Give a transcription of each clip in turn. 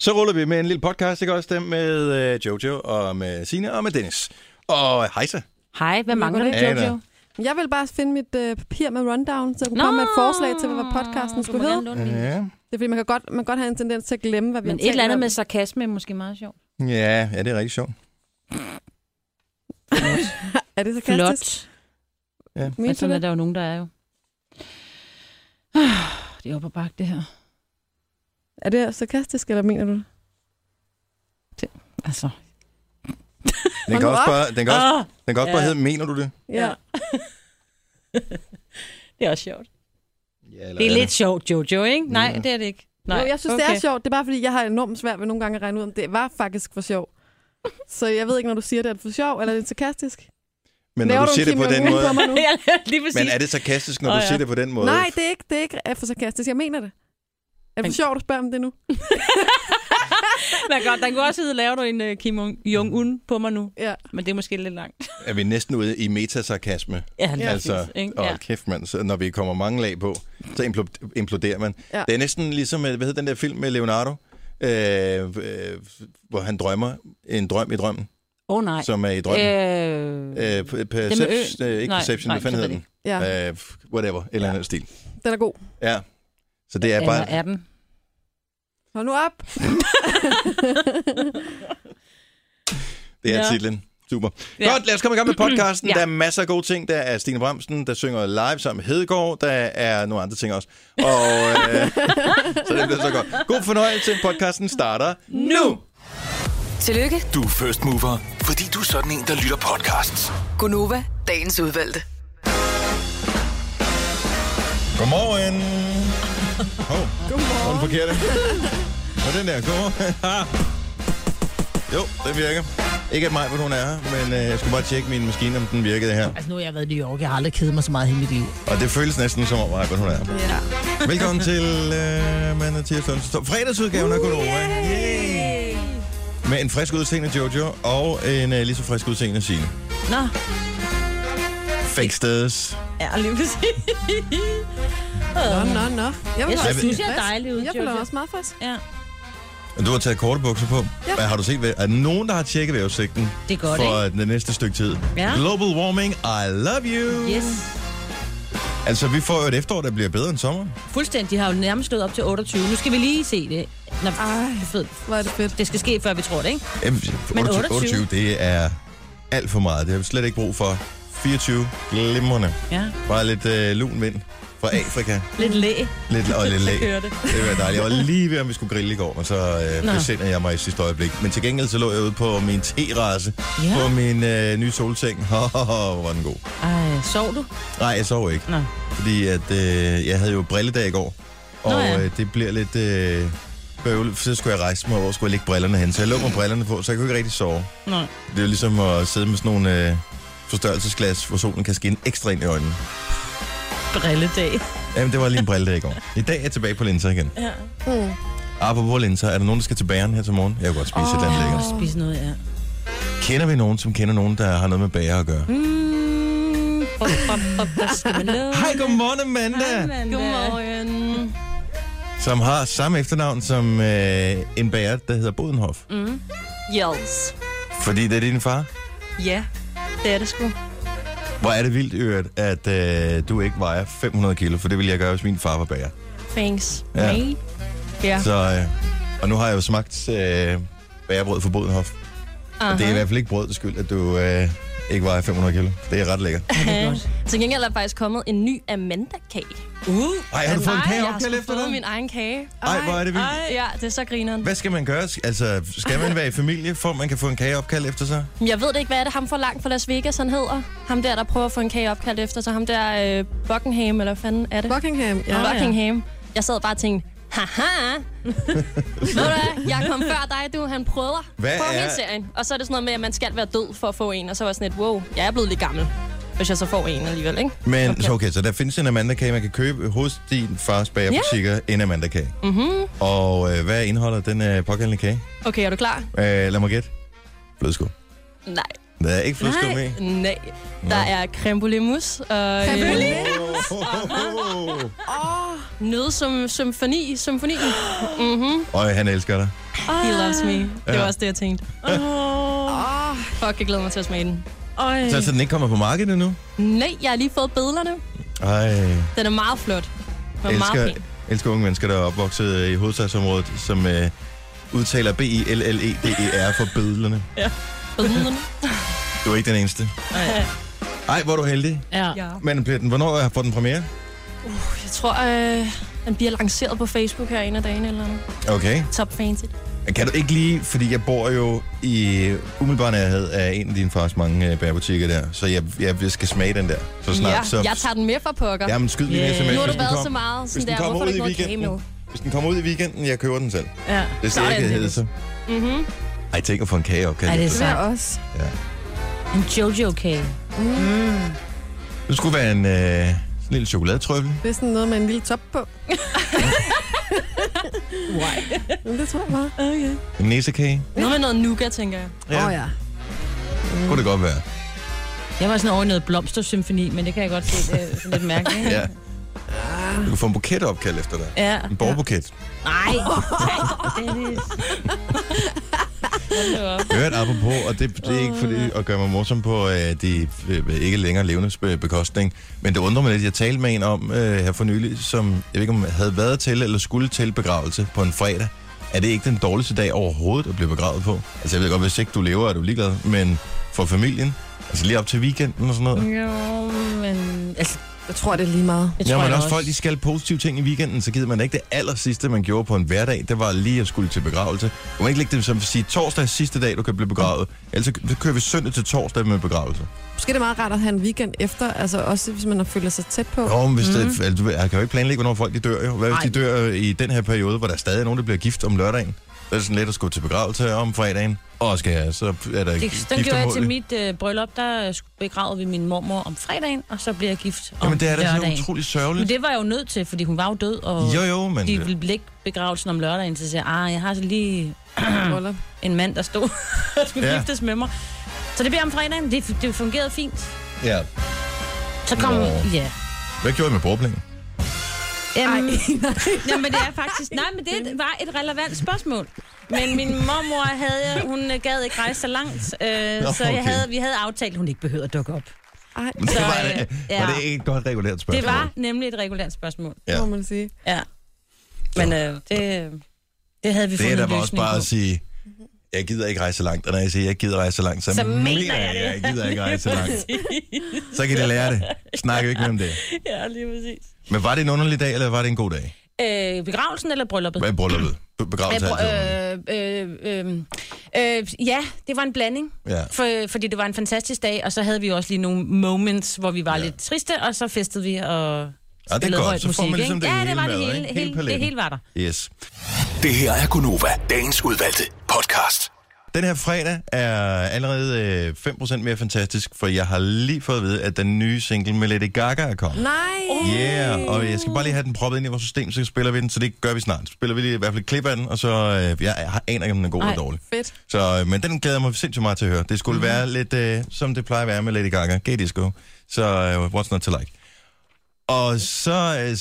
Så ruller vi med en lille podcast, ikke også? Den med øh, Jojo og med Sine og med Dennis. Og Hejsa. Hej, hvad mangler det, Anna. Jojo? Jeg vil bare finde mit øh, papir med rundown, så jeg kunne Nå, komme med et forslag til, hvad podcasten du skulle hedde. Ja. Det er fordi, man kan, godt, man kan godt have en tendens til at glemme, hvad vi Men har et eller andet om. med sarkasme er måske meget sjovt. Ja, ja, det er rigtig sjovt. Er det sarkastisk? Flot. Ja. Men sådan du er der jo nogen, der er jo. Det er op ad bakke, det her. Er det sarkastisk, eller mener du det? Altså. Den kan også bare, den kan også, Ah, den kan også bare Ja. hedde, mener du det? Ja. det er også sjovt. Ja, eller Det er er lidt sjovt, Jojo, ikke? Nej, Ja. det er det ikke. Nej, jo, jeg synes, okay. det er sjovt. Det er bare, fordi jeg har enormt svært ved nogle gange at regne ud, om det var faktisk for sjov. Så jeg ved ikke, når du siger det, er det for sjov, eller er det sarkastisk? Men når Laver du siger det på den måde... på. Men er det sarkastisk, når du ja. siger det på den måde? Nej, det er ikke, det er ikke er for sarkastisk. Jeg mener det. Er det for sjovt at spørge om det nu? Men godt, den kunne også hedde, laver du en uh, Kim Jong-un på mig nu. Ja. Men det er måske lidt langt. Er vi næsten ude i metasarkasme? Ja, lige altså, ikke? og Ja. kæft mand, så når vi kommer mange lag på, så implo- imploderer man. Ja. Det er næsten ligesom, øh, hvad hedder den der film med Leonardo, øh, øh, hvor han drømmer en drøm i drømmen, Åh oh, nej. som er i drømmen. Øh, Øh, perception, øh, ikke Nej, perception, nej, hvad fanden hedder den? Ja, Øh, whatever, eller andet stil. den er god. Ja. Så det er eller bare... er den? Hold nu op. Det er Ja. titlen. Super. Ja. Godt, lad os komme i gang med podcasten. Ja. ja. Der er masser af gode ting. Der er Stine Bramsen, der synger live sammen med Hedegaard. Der er nogle andre ting også. Og, øh, så det bliver så godt. God fornøjelse. Podcasten starter nu. Tillykke, Du er first mover, fordi du er sådan en, der lytter podcasts. Gunova, dagens udvalgte. Godmorgen. Hov, Godmorgen. var den forkerte. Og den der, godmorgen. jo, den virker. Ikke at mig, hvor hun er men øh, jeg skulle bare tjekke min maskine, om den virkede her. Altså nu har jeg været i New York. Jeg har aldrig kedet mig så meget i mit liv. Og det føles næsten som om, hvor hun er. Ja. Velkommen til øh, mandag, tirsdag, fredagsudgaven af Gunova. Yay! Med en frisk udseende Jojo og en øh, lige så frisk udseende Signe. Nå, Fake status. ja, lige præcis. Nå, nå, nå. Jeg, Jeg vil synes, også- du ser dejlig ud, Jeg føler mig Jojo. også meget frisk. Ja, Og Du har taget korte bukser på. Ja. Hvad har du set? ved- Er der nogen, der har tjekket vejrudsigten det er godt, for ikke? det næste stykke tid? Ja. Global warming, I love you. Yes. Altså, vi får jo et efterår, der bliver bedre end sommer. Fuldstændig. De har jo nærmest stået op til 28. Nu skal vi lige se det. Nå, Ej, fedt. hvor er det fedt. Det skal ske, før vi tror det, ikke? Jamen, 28, 28. 28, det er alt for meget. Det har vi slet ikke brug for. 24, glimrende. Ja. Bare lidt øh, lun vind fra Afrika. Lidt læ. Lidt, og lidt kører det. Det var dejligt. Jeg var lige ved, om vi skulle grille i går, men så øh, Nå. besindede jeg mig i sidste øjeblik. Men til gengæld så lå jeg ude på min terrasse, Ja. på min øh, nye solseng. Hvor var den god. Ej, sov du? Nej, jeg sov ikke, Nå. fordi at, øh, jeg havde jo brilledag i går. Og Nå ja. øh, det bliver lidt øh, bøvlet, så skulle jeg rejse mig over, skulle jeg lægge brillerne hen. Så jeg lå med brillerne på, så jeg kunne ikke rigtig sove. Nå. Det er jo ligesom at sidde med sådan nogle øh, forstørrelsesglas, hvor solen kan skinne ekstra ind i øjnene. Brilledag. Jamen, det var lige en brilledag i går. I dag er jeg tilbage på linser igen. Ja. Mm. Apropos linser, er der nogen, der skal til bageren her til morgen? Jeg kan godt spise oh. et eller andet lækkert. Spise noget, ja. Kender vi nogen, som kender nogen, der har noget med bager at gøre? Mm. Skal man love? Hej, godmorgen Amanda, Godmorgen. som har samme efternavn som øh, en bager, der hedder Bodenhof. Mm. Yes. Fordi det er din far. Ja, det er det sgu. Hvor er det vildt, Øret, at øh, du ikke vejer 500 kilo, for det ville jeg gøre, hvis min far var bager. Thanks. Ja. Mate. Ja. Så, øh, og nu har jeg jo smagt øh, bagerbrød fra Bodenhof. Og det er i hvert fald ikke brødets skyld, at du øh, ikke vejer 500 kilo. Det er ret lækkert. Uh, til gengæld er der faktisk kommet en ny Amanda-kage. Uh. Ej, har du fået en kage jeg har opkald sgu efter fået dig? min egen kage. Ej, hvor er det vildt. Ja, det er så grineren. Hvad skal man gøre? Altså, skal man være i familie, for at man kan få en kage opkald efter sig? Men Jeg ved det ikke, hvad er det ham for langt fra Las Vegas, han hedder? Ham der, der prøver at få en kage opkaldt efter sig. Ham der øh, Buckingham, eller hvad fanden er det? Buckingham, ja. Ja, Buckingham. Jeg sad bare og tænkte, haha. Ved du hvad? Jeg kom før dig, du. Han prøver. Hvad Prøv er- hele serien. Og så er det sådan noget med, at man skal være død for at få en. Og så var jeg sådan et, wow, jeg er blevet lidt gammel. Hvis jeg så får en alligevel, ikke? Men Okay. så okay, så der findes en Amanda-kage, man kan købe hos din fars bagerbutikker, en Amanda-kage. Mhm. Og øh, hvad indeholder den øh, pågældende kage? Okay, er du klar? Øh, lad mig gætte. Flødeskum. Nej. Der er ikke flødeskum i. Nej, nej. Der er creme brûlée mousse og Creme øh, brûlée? nød som symfoni. Symfoni. Mhm. Og han elsker dig. He loves me. Det Ja. var også det, jeg tænkte. Åh, Fuck, jeg glæder mig til at smage den. øj. Så, så den ikke kommer på markedet endnu? Nej, jeg har lige fået billederne. Ej, Den er meget flot. Den er meget elsker, fin. elsker unge mennesker, der er opvokset i hovedstadsområdet, som øh, udtaler B-I-L-L-E-D-E-R for bødlerne. Billederne. Du er ikke den eneste. Ej, hvor er du heldig. Ja. Ja. Men den, hvornår får den premiere? Jeg tror, øh, den bliver lanceret på Facebook her en af dagene eller noget. Okay. Top fancy. Kan du ikke lige, fordi jeg bor jo i umiddelbar nærhed af en af dine fars mange øh, bærbutikker der, så jeg, jeg skal smage den der. Så snart, ja, så... jeg tager den med for pokker. Jamen, skyd lige Yeah. sms, nu har du været kom- så meget sådan der. Hvorfor er der ikke noget hvis den kommer ud i weekenden, jeg køber den selv. Ja. Det er Sådan, ikke Dennis. så. Mm-hmm. Ej, tænk at få en kage op, kan Ej, det er sejt. også. En Jojo-kage. Det skulle være en øh, lille chokoladetrøffel. Det er sådan noget med en lille top på. Why? Men det tror jeg bare. Okay. En næsekage. Noget med noget nougat, tænker jeg. Åh oh, ja. Kunne det godt være. Jeg var sådan over i noget blomstersymfoni, men det kan jeg godt se, det er sådan lidt mærkeligt. Ja. Du kan få en buket opkald efter dig. Ja. En borgerbuket. Nej. Dennis. Hold nu op. Hørt apropos, og det, det er ikke fordi at gøre mig morsom på uh, de uh, ikke længere levende bekostning, men det undrer mig lidt. Jeg talte med en om uh, her for nylig, som jeg ved ikke om havde været til eller skulle til begravelse på en fredag. Er det ikke den dårligste dag overhovedet at blive begravet på? Altså jeg ved godt, hvis ikke du lever, er du ligeglad, men for familien, altså lige op til weekenden og sådan noget. Jo, men... Altså, Jeg tror, det er lige meget. Ja, tror men jeg også folk, de skal positive ting i weekenden, så gider man ikke det aller sidste, man gjorde på en hverdag. Det var lige at skulle til begravelse. Du må ikke lægge det som at sige, torsdag er sidste dag, du kan blive begravet. Ellers så kører vi søndag til torsdag med begravelse. Måske er det meget rart at have en weekend efter, altså også hvis man har følt sig tæt på. Jo, men hvis mm. det, altså, jeg kan jo ikke planlægge, hvornår folk de dør. Jo. Hvad hvis Ej. de dør i den her periode, hvor der stadig er nogen, der bliver gift om lørdagen? Så er det sådan lidt at skulle til begravelse om fredagen. Og skal jeg, så er der det, gift den gjorde jeg til mit øh, bryllup, der begravede vi min mormor om fredagen, og så blev jeg gift om Jamen det er da så lørdagen. utroligt Men sørgeligt. det var jeg jo nødt til, fordi hun var jo død, og Jo, jo, men... de ville lægge begravelsen om lørdagen, så siger jeg, ah, jeg har så lige Bryllup. en mand, der stod og skulle Ja. giftes med mig. Så det bliver om fredagen. Det, det fungerede fint. Ja. Så kom... Nå. Ja. Hvad gjorde I med bordplanen? Jamen, jamen, det er faktisk... Nej, men det var et relevant spørgsmål. Men min mormor havde... Hun gad ikke rejse så langt, øh, Nå, så jeg okay. havde, vi havde aftalt, at hun ikke behøvede at dukke op. Ej, Men det Så, var, øh, det, ja. var det ikke et godt regulært spørgsmål? Det var nemlig et regulært spørgsmål. Ja. må man sige. Ja. Men øh, det, det havde vi Det er fundet da en bare også bare på. at sige, jeg gider ikke rejse så langt. Og når jeg siger, jeg gider rejse så langt, så, Så mener jeg det. Jeg gider ikke rejse så langt. Så kan de lære det. Snak ikke mere om det. Ja, lige præcis. Men var det en underlig dag, eller var det en god dag? Øh, begravelsen eller brylluppet? Hvad brylluppet? Be- Begravelse Øh, altid øh, øh, øh, øh, ja, det var en blanding. Ja. For, fordi det var en fantastisk dag, og så havde vi også lige nogle moments, hvor vi var ja. lidt triste, og så festede vi og Ja, det er godt. højt Så får musik. man ligesom det ja, hele det var med, det hele. ikke? Hele hele det hele var der. Yes. Det her er Gunova, dagens udvalgte podcast. Den her fredag er allerede øh, 5% mere fantastisk, for jeg har lige fået at vide, at den nye single med Lady Gaga er kommet. Nej! Yeah, og jeg skal bare lige have den proppet ind i vores system, så spiller vi den, så det gør vi snart. Så spiller vi lige i hvert fald et klip af den, og så øh, jeg har- aner ikke, om den er god Ej. eller dårlig. Fedt. Så, øh, men den glæder jeg mig sindssygt meget til at høre. Det skulle mm. være lidt, øh, som det plejer at være med Lady Gaga, gay disco. Så øh, what's not to like? Og så øh,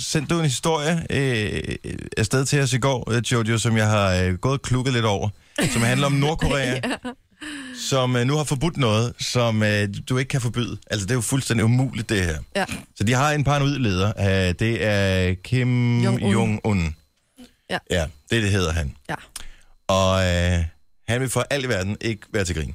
sendte du en historie øh, afsted til os i går, øh, Jojo, som jeg har øh, gået og klukket lidt over, som handler om Nordkorea, som øh, nu har forbudt noget, som øh, du ikke kan forbyde. Altså, det er jo fuldstændig umuligt, det her. Ja. Så de har en paranoid-leder. Øh, det er Kim Jong-un. Jong-un. Ja. Ja, det, det hedder han. Ja. Og øh, han vil for alt i verden ikke være til grin.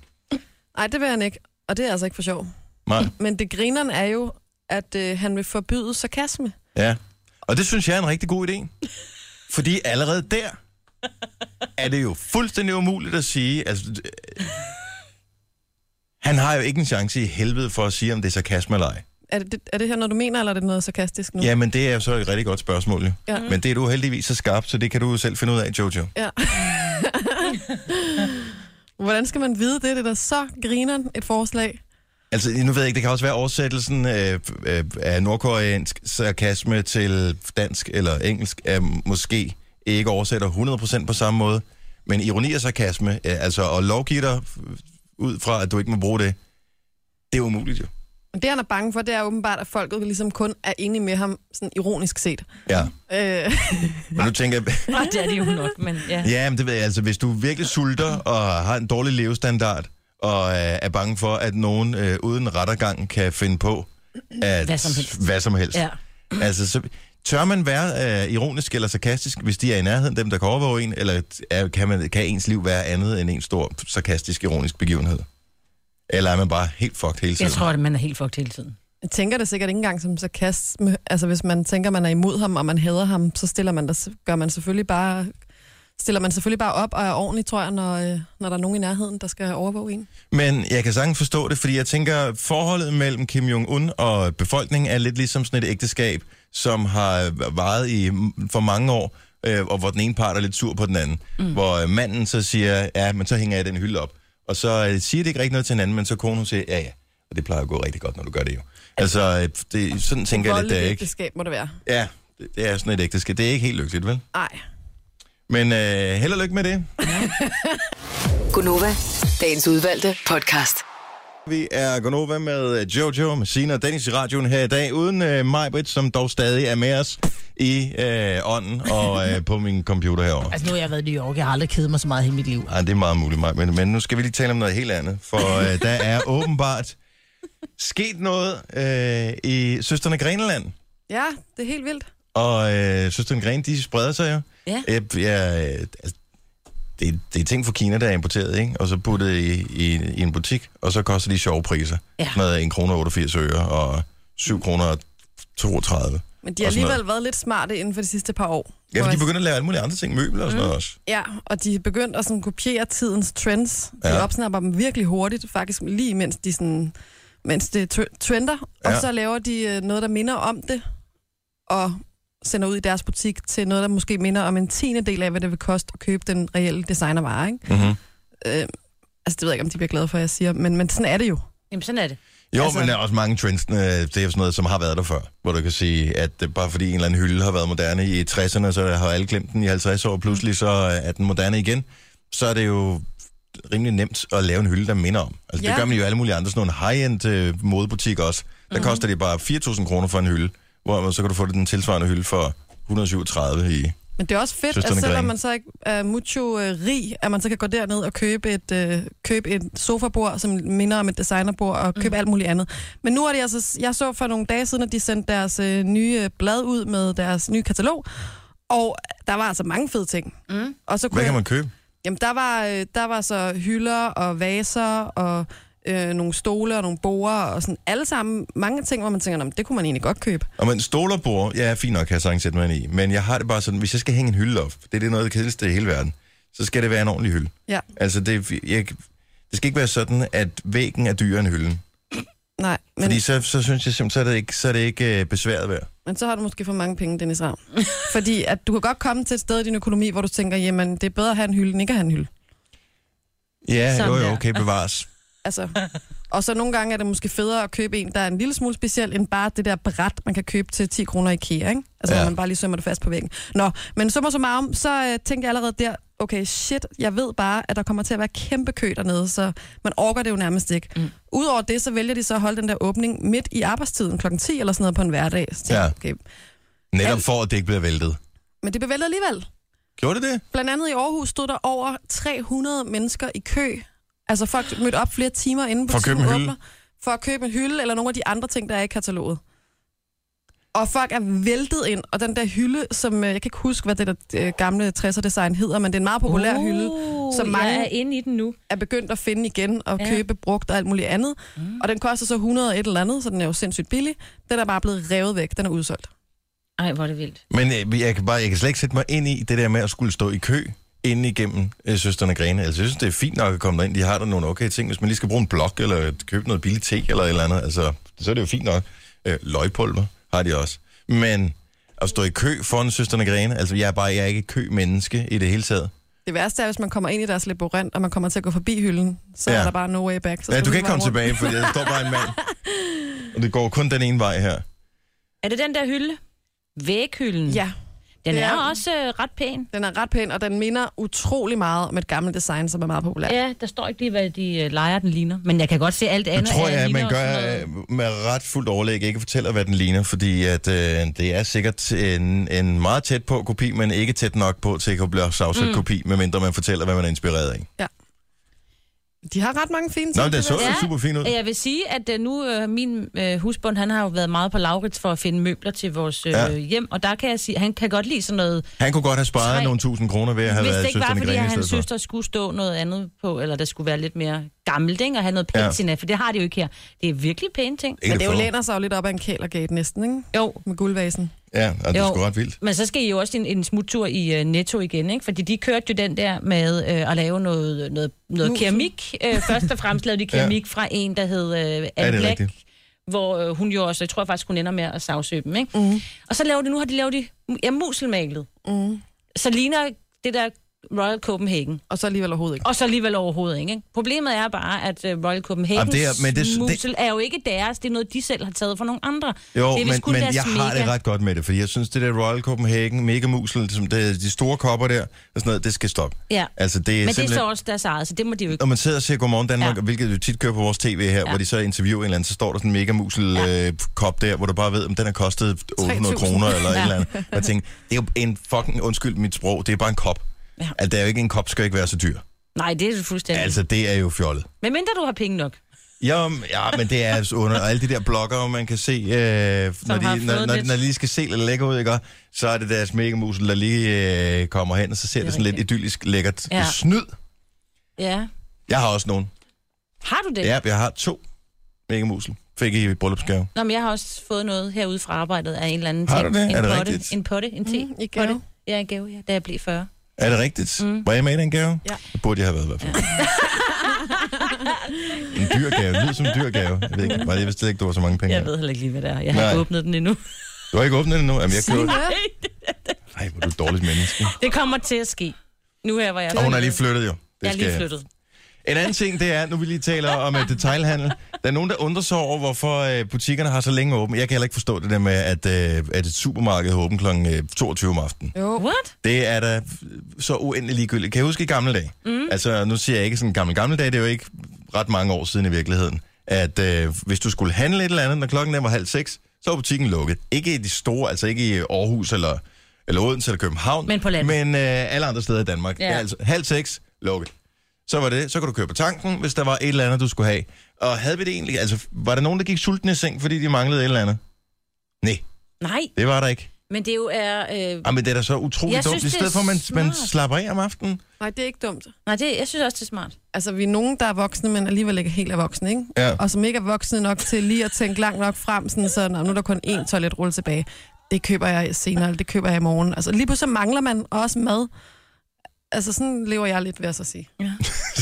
Nej, det vil han ikke. Og det er altså ikke for sjov. Nej. Men det grineren er jo, at øh, han vil forbyde sarkasme. Ja. Og det synes jeg er en rigtig god idé. Fordi allerede der er det jo fuldstændig umuligt at sige. Altså, øh, han har jo ikke en chance i helvede for at sige, om det er sarkasme eller ej. Er det, er det her noget, du mener, eller er det noget sarkastisk nu? Jamen, det er jo så et rigtig godt spørgsmål. Jo. Ja. Men det er du heldigvis så skarp, så det kan du selv finde ud af, Jojo. ja. Hvordan skal man vide det? Det er da så grineren et forslag. Altså, nu ved jeg ikke, det kan også være oversættelsen øh, øh, af nordkoreansk sarkasme til dansk eller engelsk, er måske ikke oversætter 100% på samme måde. Men ironi og sarkasme, øh, altså at lovgive dig ud fra, at du ikke må bruge det, det er umuligt jo. Men det, han er bange for, det er åbenbart, at folket ligesom kun er enige med ham, sådan ironisk set. Ja. Øh, Men nu tænker jeg, Og det er det jo nok, men ja. ja, men det ved jeg, altså, hvis du virkelig sulter og har en dårlig levestandard, og øh, er bange for, at nogen øh, uden rettergang kan finde på at, Hvad som helst. Hvad som helst. Ja. Altså, så, tør man være øh, ironisk eller sarkastisk, hvis de er i nærheden, dem der kan overvåge en, eller er, kan, man, kan ens liv være andet end en stor sarkastisk, ironisk begivenhed? Eller er man bare helt fucked hele tiden? Jeg tror, at man er helt fucked hele tiden. jeg tænker det sikkert ikke engang som sarkasme. Altså, hvis man tænker, man er imod ham, og man hader ham, så stiller man der, gør man selvfølgelig bare stiller man selvfølgelig bare op og er ordentlig, tror jeg, når, øh, når der er nogen i nærheden, der skal overvåge en. Men jeg kan sagtens forstå det, fordi jeg tænker, forholdet mellem Kim Jong-un og befolkningen er lidt ligesom sådan et ægteskab, som har varet i for mange år, øh, og hvor den ene part er lidt sur på den anden. Mm. Hvor øh, manden så siger, ja, men så hænger jeg den hylde op. Og så øh, siger det ikke rigtig noget til hinanden, men så konen siger, ja, ja. Og det plejer at gå rigtig godt, når du gør det jo. Altså, det, sådan tænker jeg lidt, det er ikke. ægteskab må det være. Ja, det, det er sådan et ægteskab. Det er ikke helt lykkeligt, vel? Nej. Men øh, held og lykke med det. Gunova, dagens udvalgte podcast. Vi er Gonova med Jojo, med Sina og Dennis i radioen her i dag, uden øh, Majbrit, som dog stadig er med os i øh, ånden og øh, på min computer herovre. Altså nu har jeg været i New York, jeg har aldrig kedet mig så meget i mit liv. Ej, det er meget muligt, Maj, men, men nu skal vi lige tale om noget helt andet, for øh, der er åbenbart sket noget øh, i Søsterne Greneland, Ja, det er helt vildt. og øh, Søsterne Grene, de spreder sig jo. Ja. Jeg, jeg, altså, det, det er ting fra Kina, der er importeret, ikke? Og så puttet i, i, i en butik, og så koster de sjove priser. Ja. Noget 1 kroner 88 øre og 7 kroner 32. Men de har Og alligevel været lidt smarte inden for de sidste par år. Ja, for de begynder at lave alle mulige andre ting, møbler og sådan noget også. Ja, og de er begyndt at sådan kopiere tidens trends. De Ja. opsnapper dem virkelig hurtigt, faktisk lige mens de sådan, mens det tr- trender. Og Ja. så laver de øh, noget, der minder om det, og sender ud i deres butik til noget, der måske minder om en tiende del af, hvad det vil koste at købe den reelle designervare. Ikke? Mm-hmm. Øh, altså, det ved jeg ikke, om de bliver glade for, at jeg siger, men, men sådan er det jo. Jamen, sådan er det. Jo, altså... Men der er også mange trends, øh, det er jo sådan noget, som har været der før, hvor du kan sige, at bare fordi en eller anden hylde har været moderne i 60'erne, så har alle glemt den i 50 år, pludselig så er den moderne igen, så er det jo rimelig nemt at lave en hylde, der minder om. Altså ja. det gør man jo alle mulige andre, sådan nogle high-end øh, modebutikker også. Der mm-hmm. koster det bare 4.000 kroner for en hylde, hvor så kan du få den tilsvarende hylde for 137 i... Men det er også fedt, Søsterne at selvom man så ikke er mucho øh, rig, at man så kan gå derned og købe et, øh, købe et sofabord, som minder om et designerbord, og købe mm. alt muligt andet. Men nu er det altså, jeg så for nogle dage siden, at de sendte deres øh, nye øh, blad ud med deres nye katalog, og der var altså mange fede ting. Mm. Og så kunne Hvad kan man købe? Jamen, der var, øh, der var så hylder og vaser og øh, nogle stole og nogle borer og sådan alle sammen mange ting, hvor man tænker, "Nå, men det kunne man egentlig godt købe. Og men stol og bord, ja, fint nok, kan jeg sagtens sætte mig ind i. Men jeg har det bare sådan, hvis jeg skal hænge en hylde op, det er det noget af det kedeligste i hele verden, så skal det være en ordentlig hylde. Ja. Altså, det, jeg, det skal ikke være sådan, at væggen er dyrere end hylden. Nej, men, Fordi så, så synes jeg simpelthen, så er det ikke, så er det ikke øh, besværet værd. Men så har du måske for mange penge, Dennis Ravn. Fordi at du kan godt komme til et sted i din økonomi, hvor du tænker, jamen det er bedre at have en hylde, end ikke at have en hylde. Ja, Sådan jo jo, okay, bevares. Altså, og så nogle gange er det måske federe at købe en, der er en lille smule speciel, end bare det der bræt, man kan købe til 10 kroner i IKEA, ikke? Altså, Ja. man bare lige sømmer det fast på væggen. Nå, men så må så meget så øh, tænkte jeg allerede der, okay, shit, jeg ved bare, at der kommer til at være kæmpe kø dernede, så man orker det jo nærmest ikke. Mm. Udover det, så vælger de så at holde den der åbning midt i arbejdstiden, klokken 10 eller sådan noget på en hverdag. Så tænkte Ja. okay. Netop for, at det ikke bliver væltet. Men det blev væltet alligevel. Gjorde det det? Blandt andet i Aarhus stod der over 300 mennesker i kø. Altså folk mødte op flere timer inden For at købe butikken en hylde? åbner, for at købe en hylde eller nogle af de andre ting, der er i kataloget. Og folk er væltet ind, og den der hylde, som øh, jeg kan ikke huske, hvad det der øh, gamle 60'er design hedder, men det er en meget populær Uh, hylde, som mange Jeg er inde i den nu. er begyndt at finde igen og Ja. købe brugt og alt muligt andet. Mm. Og den koster så 100 og et eller andet, så den er jo sindssygt billig. Den er bare blevet revet væk, den er udsolgt. Ej, hvor er det vildt. Men øh, jeg kan, bare, jeg kan slet ikke sætte mig ind i det der med at skulle stå i kø ind igennem øh, Søsterne Grene. Altså, jeg synes, det er fint nok at komme derind. De har der nogle okay ting. Hvis man lige skal bruge en blok, eller købe noget billigt te, eller et eller andet, altså, så er det jo fint nok. Øh, løgpulver har de også. Men at stå i kø foran Søsterne Grene, altså, jeg er bare jeg er ikke et kø-menneske i det hele taget. Det værste er, hvis man kommer ind i deres labyrint, og man kommer til at gå forbi hylden, så Ja. er der bare no way back. Så Ja, du kan ikke komme rundt. tilbage, for der står bare en mand. Og det går kun den ene vej her. Er det den der hylde? Væghylden? Ja, Den Det er, er- også øh, ret pæn. Den er ret pæn, og den minder utrolig meget om et gammelt design, som er meget populært. Ja, der står ikke lige, hvad de øh, leger, den ligner. Men jeg kan godt se alt andet. tror øh, jeg, at ligner man også gør øh, med ret fuldt overlæg ikke fortæller, hvad den ligner, fordi at, øh, det er sikkert en, en meget tæt på kopi, men ikke tæt nok på til at kunne blive afsat mm. kopi, medmindre man fortæller, hvad man er inspireret af. De har ret mange fine ting. Nå, det så jo Ja. super fint ud. Jeg vil sige, at øh, nu øh, min øh, husbund, han har jo været meget på Laurits for at finde møbler til vores øh, Ja. hjem, og der kan jeg sige, at han kan godt lide sådan noget, Han kunne godt have sparet Tre. nogle tusind kroner ved at have hvis det været ikke var, søsterne fordi Grene i at hans stedet for. søster skulle stå noget andet på, eller der skulle være lidt mere gammelt, ikke? og have noget patina, ja. for det har de jo ikke her. Det er virkelig pæne ting. Ikke Men det jo for. læner sig jo lidt op af en kælergate næsten, ikke? Jo, Med guldvasen. Ja, og det er Jo. sgu ret vildt. Men så skal I jo også en, en smuttur i uh, Netto igen, ikke? Fordi de kørte jo den der med uh, at lave noget, noget, noget Musen. keramik. Uh, først og fremmest lavede de keramik ja. fra en, der hed uh, Anne er Black. rigtigt? Hvor uh, hun jo også, jeg tror faktisk, hun ender med at sagsøge dem, ikke? Mm. Og så laver de, nu har de lavet de, ja, muselmalet. Mm. Så ligner det der Royal Copenhagen. Og så alligevel overhovedet ikke. Og så alligevel overhovedet ikke. ikke? Problemet er bare, at uh, Royal Copenhagen Jamen, det er- men det- det- musel er jo ikke deres. Det er noget, de selv har taget fra nogle andre. Jo, det er men, men jeg har det mega. ret godt med det, fordi jeg synes, det der Royal Copenhagen, Mega Musel, som det, de store kopper der, og sådan noget, det skal stoppe. Ja. Altså, det er Men det er simpelthen... så også deres eget, så det må de jo ikke. Når man sidder og ser Godmorgen Danmark, ja. Hvilket jo tit kører på vores tv her, ja. hvor de så interviewer en eller anden, så står der sådan en mega musel Ja. øh, kop der, hvor du bare ved, om den har kostet 800 3.000. kroner eller. Ja. et eller andet. Jeg tænker, det er jo en fucking, undskyld mit sprog, det er bare en kop. Ja. Ja. Altså, det er jo ikke en kop, skal ikke være så dyr. Nej, det er jo fuldstændig. Altså, det er jo fjollet. Men mindre du har penge nok. Ja, m- ja, men det er altså under alle de der blogger, man kan se, øh, når, har de, når, når, lidt- når de lige skal se lidt lækker ud, ikke? Så er det deres megamusel, der lige øh, kommer hen, og så ser det, Det sådan lidt rigtigt. idyllisk lækkert. Ja. Ja. Snyd. Ja. Jeg har også nogen. Har du det? Ja, jeg har to megamusel. Fik I i bryllupsgave. Nå, men jeg har også fået noget herude fra arbejdet af en eller anden Har ting. du det? En Er det potte, rigtigt? En potte, en te. Mm, i gave. Potte. Ja, en gave, ja, da jeg blev 40. Er det rigtigt? Mm. Var jeg med i den gave? Ja. Det burde jeg have været i hvert fald. en dyr gave. Det lyder som en dyr gave. Jeg ved ikke, jeg vidste ikke, du var så mange penge. Jeg her. ved heller ikke lige, hvad det er. Jeg har Nej. ikke åbnet den endnu. Du har ikke åbnet den endnu? Jamen, jeg køber... Signe. Ej, hvor er du et dårligt menneske. Det kommer til at ske. Nu her, hvor jeg Og hun er lige flyttet jo. Det Jeg er lige flyttet. En anden ting, det er, nu vi lige taler om uh, detailhandel. Der er nogen, der undrer sig over, hvorfor uh, butikkerne har så længe åbent. Jeg kan heller ikke forstå det der med, at, uh, at et supermarked har åbent kl. 22 om aftenen. Jo. What? Det er da så uendelig ligegyldigt. Kan jeg huske i gamle dage? Mm. Altså, nu siger jeg ikke sådan gamle, gamle dage, det er jo ikke ret mange år siden i virkeligheden. At uh, hvis du skulle handle et eller andet, når klokken var halv seks, så var butikken lukket. Ikke i de store, altså ikke i Aarhus eller, eller Odense eller København. Men på landet. Men uh, alle andre steder i Danmark. Ja. Ja. Altså, halv seks, lukket. Så var det, så kunne du køre på tanken, hvis der var et eller andet, du skulle have. Og havde vi det egentlig, altså, var der nogen, der gik sultne i seng, fordi de manglede et eller andet? Nej, Nej, det var der ikke. men det er jo er... Øh... Jamen, det er da så utroligt Jeg dumt. synes, I det er stedet for, at man, man smart. slapper af om aftenen. Nej, det er ikke dumt. Nej, det, jeg synes også, det er smart. Altså, vi er nogen, der er voksne, men alligevel ikke helt er voksne, ikke? Ja. Og som ikke er voksne nok til lige at tænke langt nok frem, sådan, så "Nå, nu er der kun én toiletrulle tilbage. Det køber jeg senere, eller det køber jeg i morgen. Altså, lige pludselig mangler man også mad. Altså, sådan lever jeg lidt, vil jeg så sige. Ja.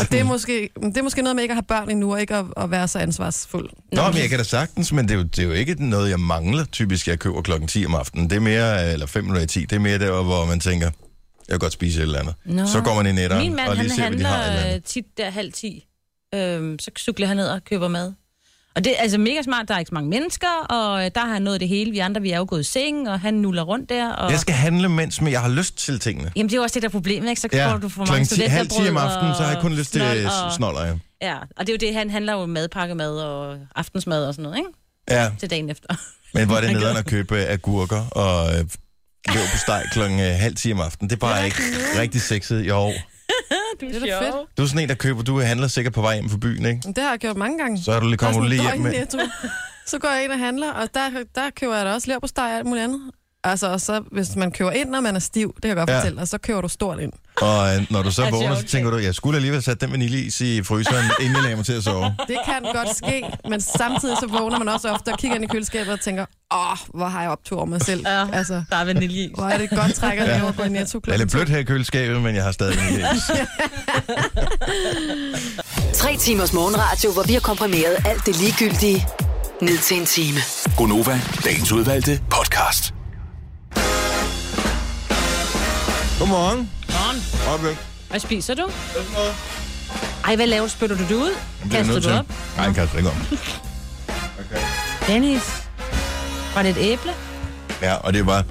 Og det er, måske, det er måske noget med ikke at have børn endnu, og ikke at, at være så ansvarsfuld. Nå, men jeg kan da sagtens, men det er, jo, det er jo ikke noget, jeg mangler. Typisk, jeg køber klokken 10 om aftenen. Det er mere, eller 5 minutter i 10, det er mere der, hvor man tænker, jeg vil godt spise et eller andet. Nå. Så går man i netteren Min mand, og lige han ser, hvad de har. handler øh, tit der halv ti. Øhm, så cykler han ned og køber mad. Og det er altså mega smart, der er ikke så mange mennesker, og øh, der har han nået det hele. Vi andre, vi er jo gået i seng, og han nuller rundt der. Og... Jeg skal handle, mens men jeg har lyst til tingene. Jamen, det er jo også det, der er problemet, ikke? Så Ja, får du for mange 10, halv 10 om aftenen, så har jeg kun lyst til og... snoller. Ja. Ja, og det er jo det, han handler jo madpakkemad og aftensmad og sådan noget, ikke? ja, Til dagen efter. men hvor er det nederen at købe agurker og øh, løb på steg klokken øh, halv 10 om aftenen. Det er bare ikke rigtig sexet. Jo, Du Det er da fedt. du er sådan en, der køber, du handler sikkert på vej hjem fra byen, ikke? Det har jeg gjort mange gange. Så er du lige, kommer du lige hjem med... Netto. Så går jeg ind og handler, og der, der køber jeg da også lær på steg og alt muligt andet. Altså, og så, hvis man køber ind, når man er stiv, det kan jeg godt Ja. fortælle, og så køber du stort ind. Og øh, når du så vågner, så okay. tænker du, jeg skulle alligevel sætte den vaniljeis i fryseren, inden jeg lagde mig til at sove. Det kan godt ske, men samtidig så vågner man også ofte og kigger ind i køleskabet og tænker, åh, hvor har jeg optur over mig selv. Ja. Altså, Der er vanilje hvor er det et godt træk at lave at gå i netto Det er lidt blødt her i køleskabet, men jeg har stadig vaniljeis. Tre timers morgenradio, hvor vi har komprimeret alt det ligegyldige ned til en time. Gonova, dagens udvalgte podcast. Godmorgen. Morgen. Opvæk. Hvad spiser du? Ej, hvad laver? Spytter du det ud? Kaster du op? Nej, jeg kaster ikke op. Dennis. Var det et æble? Ja, og det bare...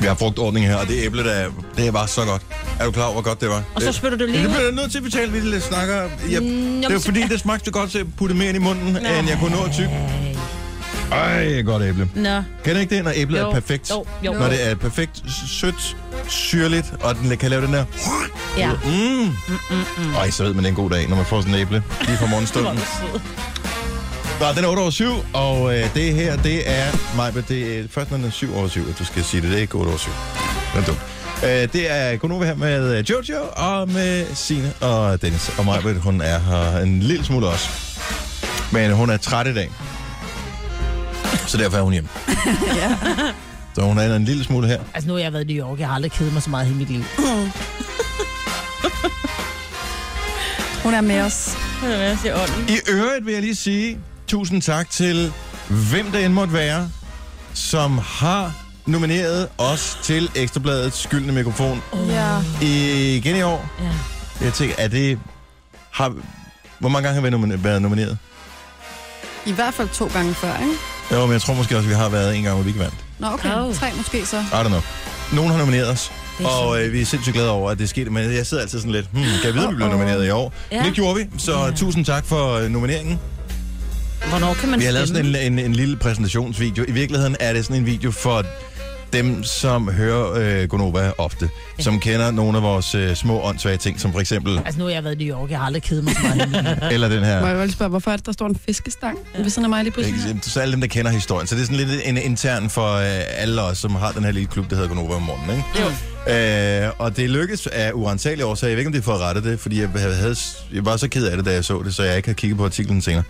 Vi har frugtordning her, og det æble, der, det var så godt. Er du klar over, hvor godt det var? Og så spytter du lige det bliver jeg nødt til at betale, vi lidt snakker. Jeg, Mm, det er jamen, fordi, det smagte så godt til at putte mere ind i munden, end jeg kunne nå at tykke. Ej, godt æble. Nå. Kan ikke det, når æblet Jo. er perfekt? Jo, jo. Når det er perfekt sødt, syrligt, og den kan lave den der... Ja. Mm. Mm, mm, mm. Ej, så ved man det er en god dag, når man får sådan en æble lige fra morgenstunden. Nå, den er 8 over 7, og øh, det her, det er mig, det er først, når den er 7 over 7, at du skal sige det. Det er ikke 8 over 7. Det er dumt. Øh, det er Gunova her med øh, Jojo og med Sine og Dennis. Og mig, hun er her en lille smule også. Men hun er træt i dag. Så derfor er hun hjemme. ja. Så hun er en lille smule her. Altså, nu har jeg været i New York. Jeg har aldrig kedet mig så meget i hele mit liv. Hun er med os. I øvrigt vil jeg lige sige tusind tak til hvem det end måtte være, som har nomineret os til Ekstrabladets skyldende mikrofon Ja. igen i år. Ja. Jeg tænker, er det... Har, hvor mange gange har vi nomine- været nomineret? I hvert fald to gange før, ikke? Jo, men jeg tror måske også, vi har været en gang, hvor vi ikke vandt. Nå, okay. Oh. Tre måske så. I don't know. Nogen har nomineret os, og øh, vi er sindssygt glade over, at det skete. Men jeg sidder altid sådan lidt, hmm, kan jeg vide, at vi bliver nomineret i år? Ja. Ja. Det gjorde vi, så Ja. tusind tak for øh, nomineringen. Hvornår kan man Vi har lavet sådan en, en, en lille præsentationsvideo. I virkeligheden er det sådan en video for dem, som hører øh, Gonova ofte, ja. som kender nogle af vores øh, små åndssvage ting, som for eksempel, Altså, nu har jeg været i New York. Jeg har aldrig kedet mig så meget eller den Må her. jeg jo lige spørge, hvorfor er det, der står en fiskestang ja. ved siden af mig lige pludselig? Ikke? Så alle dem, der kender historien. Så det er sådan lidt en intern for øh, alle os, som har den her lille klub, der hedder Gonova om morgenen. Ikke? Jo. Øh, og det lykkedes af uansagelige årsager. Jeg ved ikke, om det er for at rette det, fordi jeg, havde, jeg var så ked af det, da jeg så det, så jeg ikke har kigget på artiklen senere.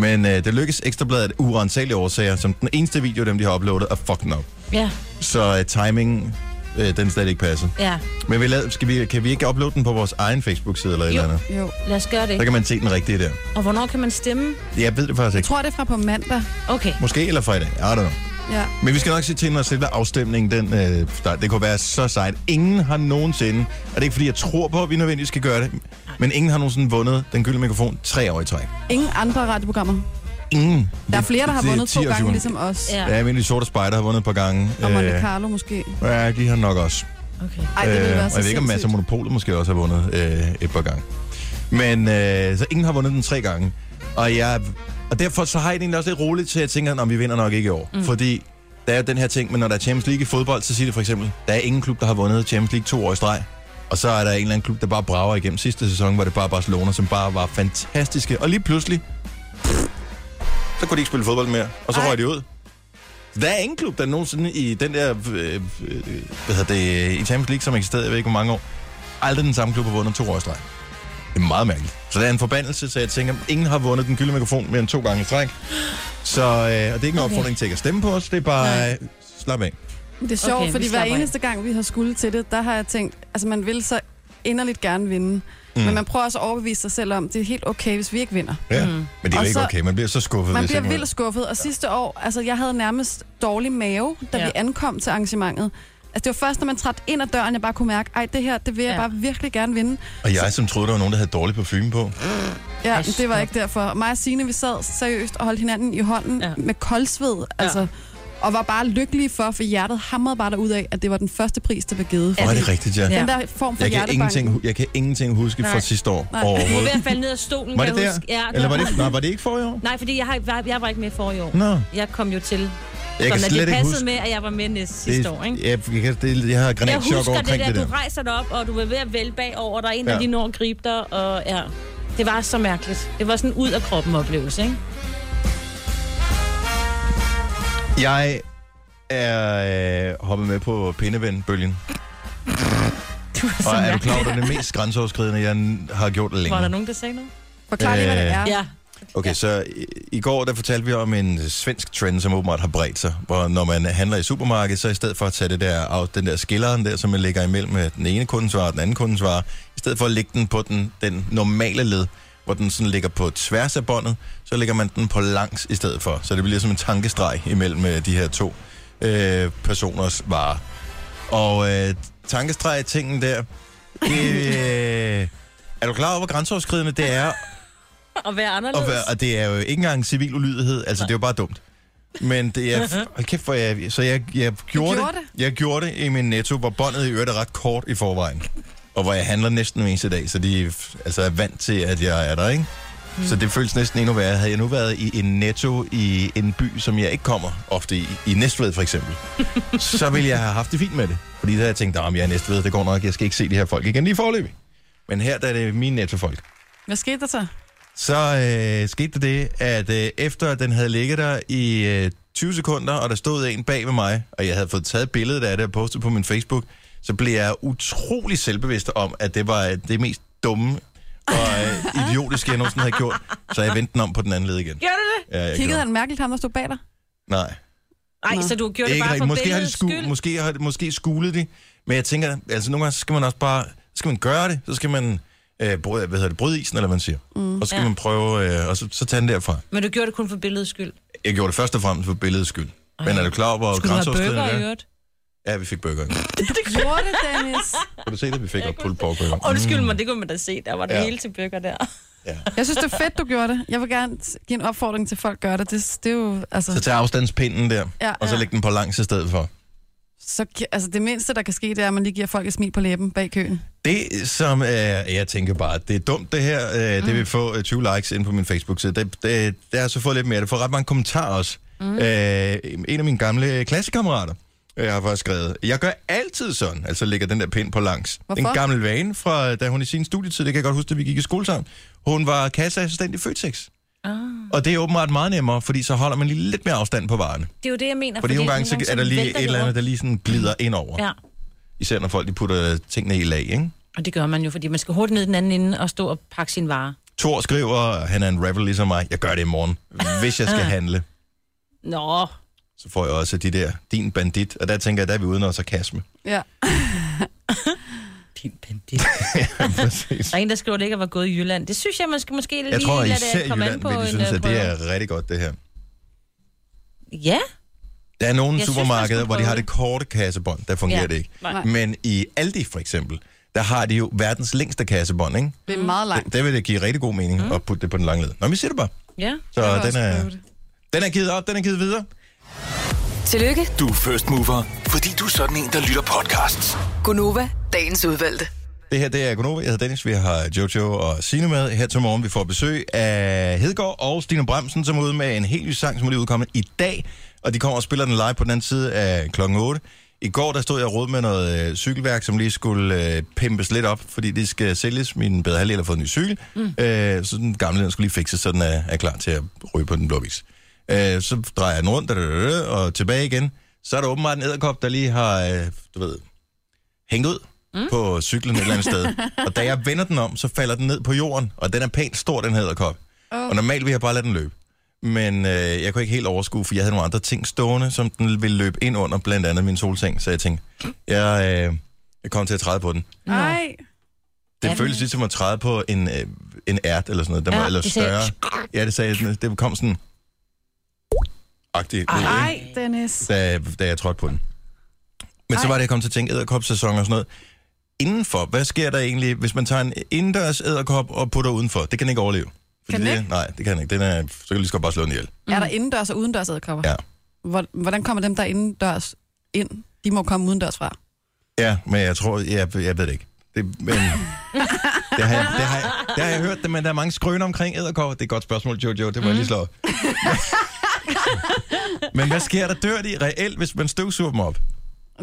Men øh, det lykkedes Ekstrabladet af uansagelige årsager, som den eneste video, dem de har uploadet, er fucking up. Ja, Så øh, timing, øh, den slet ikke passet. ja. Men vi lavede, skal vi, kan vi ikke uploade den på vores egen Facebook-side eller et Jo. eller andet? Jo. Lad os gøre Så det. kan man se den rigtige der. Og hvornår kan man stemme? Jeg ved det faktisk Jeg ikke. tror, det er fra på mandag. Okay. Måske eller fredag. I don't know. Ja. Men vi skal nok se til, når selve afstemningen, den, øh, start. det kunne være så sejt. Ingen har nogensinde, og det er ikke fordi, jeg tror på, at vi nødvendigvis skal gøre det, men ingen har nogensinde vundet den gyldne mikrofon tre år i træk. Ingen andre radioprogrammer. Ingen. Der er flere, der har det vundet to 10 års gange, ligesom os. Ja. Ja, men de sorte spejder har vundet et par gange. Og Monte Øh, Carlo måske. Ja, de har nok også. Okay. Ej, det ville være og jeg ved ikke, om Mads og. Monopolet måske også har vundet øh, et par gange. Men øh, så ingen har vundet den tre gange. Og, jeg, og derfor så har jeg det egentlig også lidt roligt til, at jeg tænker, at vi vinder nok ikke i år. Mm. Fordi der er jo den her ting, men når der er Champions League i fodbold, så siger det for eksempel, der er ingen klub, der har vundet Champions League to år i streg. Og så er der en eller anden klub, der bare brager igennem sidste sæson, hvor det bare Barcelona, som bare var fantastiske. Og lige pludselig, så kunne de ikke spille fodbold mere, og så Ej. røg de ud. Der er ingen klub, der nogensinde i den der, øh, øh, hvad hedder det, i Champions League, som eksisterede, jeg ved ikke hvor mange år, aldrig den samme klub har vundet to år i streg. Det er meget mærkeligt. Så det er en forbandelse, så jeg tænker, ingen har vundet den gyldne mikrofon mere end to gange i træk. Så øh, og det er ikke en Okay. opfordring til ikke at stemme på os, det er bare, øh, slap af. Det er sjovt, Okay, fordi hver slapper af. eneste gang, vi har skulle til det, der har jeg tænkt, altså man vil så inderligt gerne vinde. Mm. Men man prøver også at overbevise sig selv om, det er helt okay, hvis vi ikke vinder. Ja. Mm. Men det er jo ikke så- okay, man bliver så skuffet. Man bliver vildt skuffet, og sidste år, altså jeg havde nærmest dårlig mave, da ja. vi ankom til arrangementet. Altså det var først, når man trådte ind ad døren, jeg bare kunne mærke, ej det her, det vil jeg Ja. bare virkelig gerne vinde. Og jeg, som troede, der var nogen, der havde dårlig parfume på. Ja, Ej, det var ikke derfor. Mig og Signe, vi sad seriøst og holdt hinanden i hånden Ja. ja. med koldsved, altså, og var bare lykkelige for, for hjertet hamrede bare derud af, at det var den første pris, der blev givet. Åh, er det rigtigt, ja. Ja. Den der form for Jeg kan, ingenting, jeg kan ingenting huske fra sidste år Nej. Du var ved overhovedet. at falde ned af stolen, Var kan det jeg der? huske. Ja, Eller var det, nej, var det ikke for i år? Nej, fordi jeg, har, jeg, jeg var ikke med for i år. Nå, Jeg kom jo til. Jeg kan slet det passede huske. med, at jeg var med næste sidste år, ikke? Jeg, jeg, kan- det, jeg har granatchok husker over det der, det der. du rejser dig op, og du var ved at vælge bagover, og der er en, der Ja. lige når at gribe dig, og ja, det var så mærkeligt. Det var sådan en ud af kroppen oplevelse, ikke? Jeg er øh, hoppet med på pindeven-bølgen. Du er så Og er du klar over, det er det mest grænseoverskridende, jeg har gjort længe? Var der nogen, der sagde noget? Forklar lige, hvad det Øh, er. Ja. Okay, så i, i går der fortalte vi om en svensk trend, som åbenbart har bredt sig, hvor når man handler i supermarkedet, så i stedet for at tage det der, af- den der skilleren der, som man lægger imellem den ene kundens vare og den anden kundens vare, i stedet for at lægge den på den, den normale led, hvor den sådan ligger på tværs af båndet, så lægger man den på langs i stedet for. Så det bliver som en tankestreg imellem øh, de her to øh, personers varer. Og øh, tankestreg-tingen der, øh, er du klar over, hvor grænseoverskridende det er Og være anderledes. og, hvad- og det er jo ikke engang civil ulydighed, altså det er jo bare dumt. Men det er... Hold kæft, for jeg... Så jeg, jeg gjorde, gjorde det. Jeg gjorde det i min netto, hvor båndet i øvrigt er ret kort i forvejen. Og hvor jeg handler næsten hver eneste dag, så de altså er vant til, at jeg er der, ikke? Mm. Så det føles næsten endnu værre. Havde jeg nu været i en netto i en by, som jeg ikke kommer ofte i, i Næstved for eksempel, så ville jeg have haft det fint med det. Fordi der havde jeg tænkt, at jeg er i Næstved, det går nok, jeg skal ikke se de her folk igen lige forløbig. Men her der er det mine nettofolk. Hvad skete der så? Så øh, skete der det, at øh, efter at den havde ligget der i øh, 20 sekunder, og der stod en bag ved mig, og jeg havde fået taget billedet af det og postet på min Facebook, så blev jeg utrolig selvbevidst om, at det var øh, det mest dumme og øh, idiotiske, jeg nogensinde havde gjort. Så jeg vendte den om på den anden led igen. Gjorde du det? Ja, jeg Kiggede gjorde. han mærkeligt ham, der stod bag dig? Nej. Nej, så du gjorde det Ikke bare rigtigt. for Måske har, de sku, skyld? måske har måske skulet de, men jeg tænker, altså nogle gange skal man også bare, skal man gøre det, så skal man øh, bryde, hvad hedder det, bryde isen, eller hvad man siger. Mm, og så skal ja. ja. man prøve, øh, og så, så tage den derfra. Men du gjorde det kun for billedets skyld. Jeg gjorde det først og fremmest for billedets skyld. Men er du klar over, hvor grænseoverskridende det er? Ja, vi fik burger. Det gjorde det, Dennis. Kan du se det? Vi fik op pulled pork burger. Undskyld mig, det kunne man da se. Der var det Ja. hele til burger der. Jeg synes, det er fedt, du gjorde det. Jeg vil gerne give en opfordring til folk gør det. Det, det er jo, altså... Så tag afstandspinden der, Ja, og så ja. læg den på langs i stedet for. Så, altså, det mindste, der kan ske, det er, at man lige giver folk et smil på læben bag køen. Det, som er, jeg tænker bare, det er dumt det her, øh, det vil få øh, 20 likes ind på min Facebook-side. Det, det, det har så fået lidt mere. Det får ret mange kommentarer også. Mm. Øh, en af mine gamle klassekammerater jeg har faktisk skrevet, jeg gør altid sådan, altså lægger den der pind på langs. Hvorfor? En gammel vane fra, da hun i sin studietid, det kan jeg godt huske, da vi gik i skole sammen. Hun var kasseassistent i Føtex. Ah. Og det er åbenbart meget nemmere, fordi så holder man lige lidt mere afstand på varerne. Det er jo det, jeg mener. Fordi nogle gange så er der lige et eller andet, der lige sådan glider ind over. Ja, Især når folk de putter tingene i lag, ikke? og det gør man jo, fordi man skal hurtigt ned i den anden ende og stå og pakke sin varer. Thor skriver, han er en rebel ligesom mig. Jeg gør det i morgen. Hvis jeg skal handle, Nå, så får jeg også de der, din bandit. Og der tænker jeg, der er vi uden noget sarkasme. Ja. Din bandit. ja, præcis. Der er en, der skriver, at det ikke var gået i Jylland. Det synes jeg, man skal måske lige Jeg tror lade det komme an Jylland på vil de en synes, øh, at det er rigtig godt, det her. Ja, Der er nogle Jeg synes, supermarkeder, skulle hvor de har det. korte kassebånd. Der fungerer Ja. det ikke. Nej. Men i Aldi for eksempel, der har de jo verdens længste kassebånd, ikke? Det er meget langt. Der vil det give rigtig god mening Mm. at putte det på den lange led. Nå, vi siger det bare. ja. Så den er, den er givet op, den er givet videre. Tillykke, Du er first mover, fordi du er sådan en, der lytter podcasts. Gunova, dagens udvalgte. Det her, det er Gunova. Jeg hedder Dennis. Vi har Jojo og Signe med her til morgen. Vi får besøg af Hedegaard og Stine Bremsen, som er ude med en helt ny sang, som er lige udkommet i dag. Og de kommer og spiller den live på den anden side af klokken 8. I går der stod jeg og råd med noget øh, cykelværk, som lige skulle øh, pimpes lidt op, fordi det skal sælges. Min bedre halvdel har fået en ny cykel, mm. øh, så den gamle den skulle lige fikses, så den er, er klar til at ryge på den blå vis. Øh, så drejer jeg den rundt da, da, da, da, og tilbage igen. Så er der åbenbart en æderkop, der lige har, øh, du ved, hængt ud mm. på cyklen et eller andet sted. Og da jeg vender den om, så falder den ned på jorden, og den er pænt stor, den her æderkop. Oh. Og normalt vil jeg bare lade den løbe. Men øh, jeg kunne ikke helt overskue, for jeg havde nogle andre ting stående, som den ville løbe ind under, blandt andet min solseng. Så jeg tænkte, jeg, øh, jeg kom til at træde på den. Nej. Det føltes lidt som at træde på en, øh, en ært eller sådan noget. Den Ja, var eller det sagde- større. Ja, det sagde jeg. Det kom sådan... Agtigt. Nej, Dennis. da, da jeg trådte på den. Men så Ej. var det, jeg kom til at tænke æderkopsæson og sådan noget. Indenfor, hvad sker der egentlig, hvis man tager en indendørs æderkop og putter udenfor? Det kan den ikke overleve. Fordi Kan den det, ikke? Nej, det kan den ikke. Den er, så kan du lige så godt bare slå den ihjel. Er der indendørs og udendørs æderkopper? Ja. Hvor- Hvordan kommer dem, der er indendørs ind? De må komme udendørs fra. Ja, men jeg tror, jeg, jeg ved det ikke. Det, men, det, har jeg, det, har jeg, det har jeg hørt, det, men der er mange skrøner omkring æderkopper. Det er et godt spørgsmål, Jojo, det må mm. jeg lige slå. men hvad sker der? Dør de reelt, hvis man støvsuger dem op?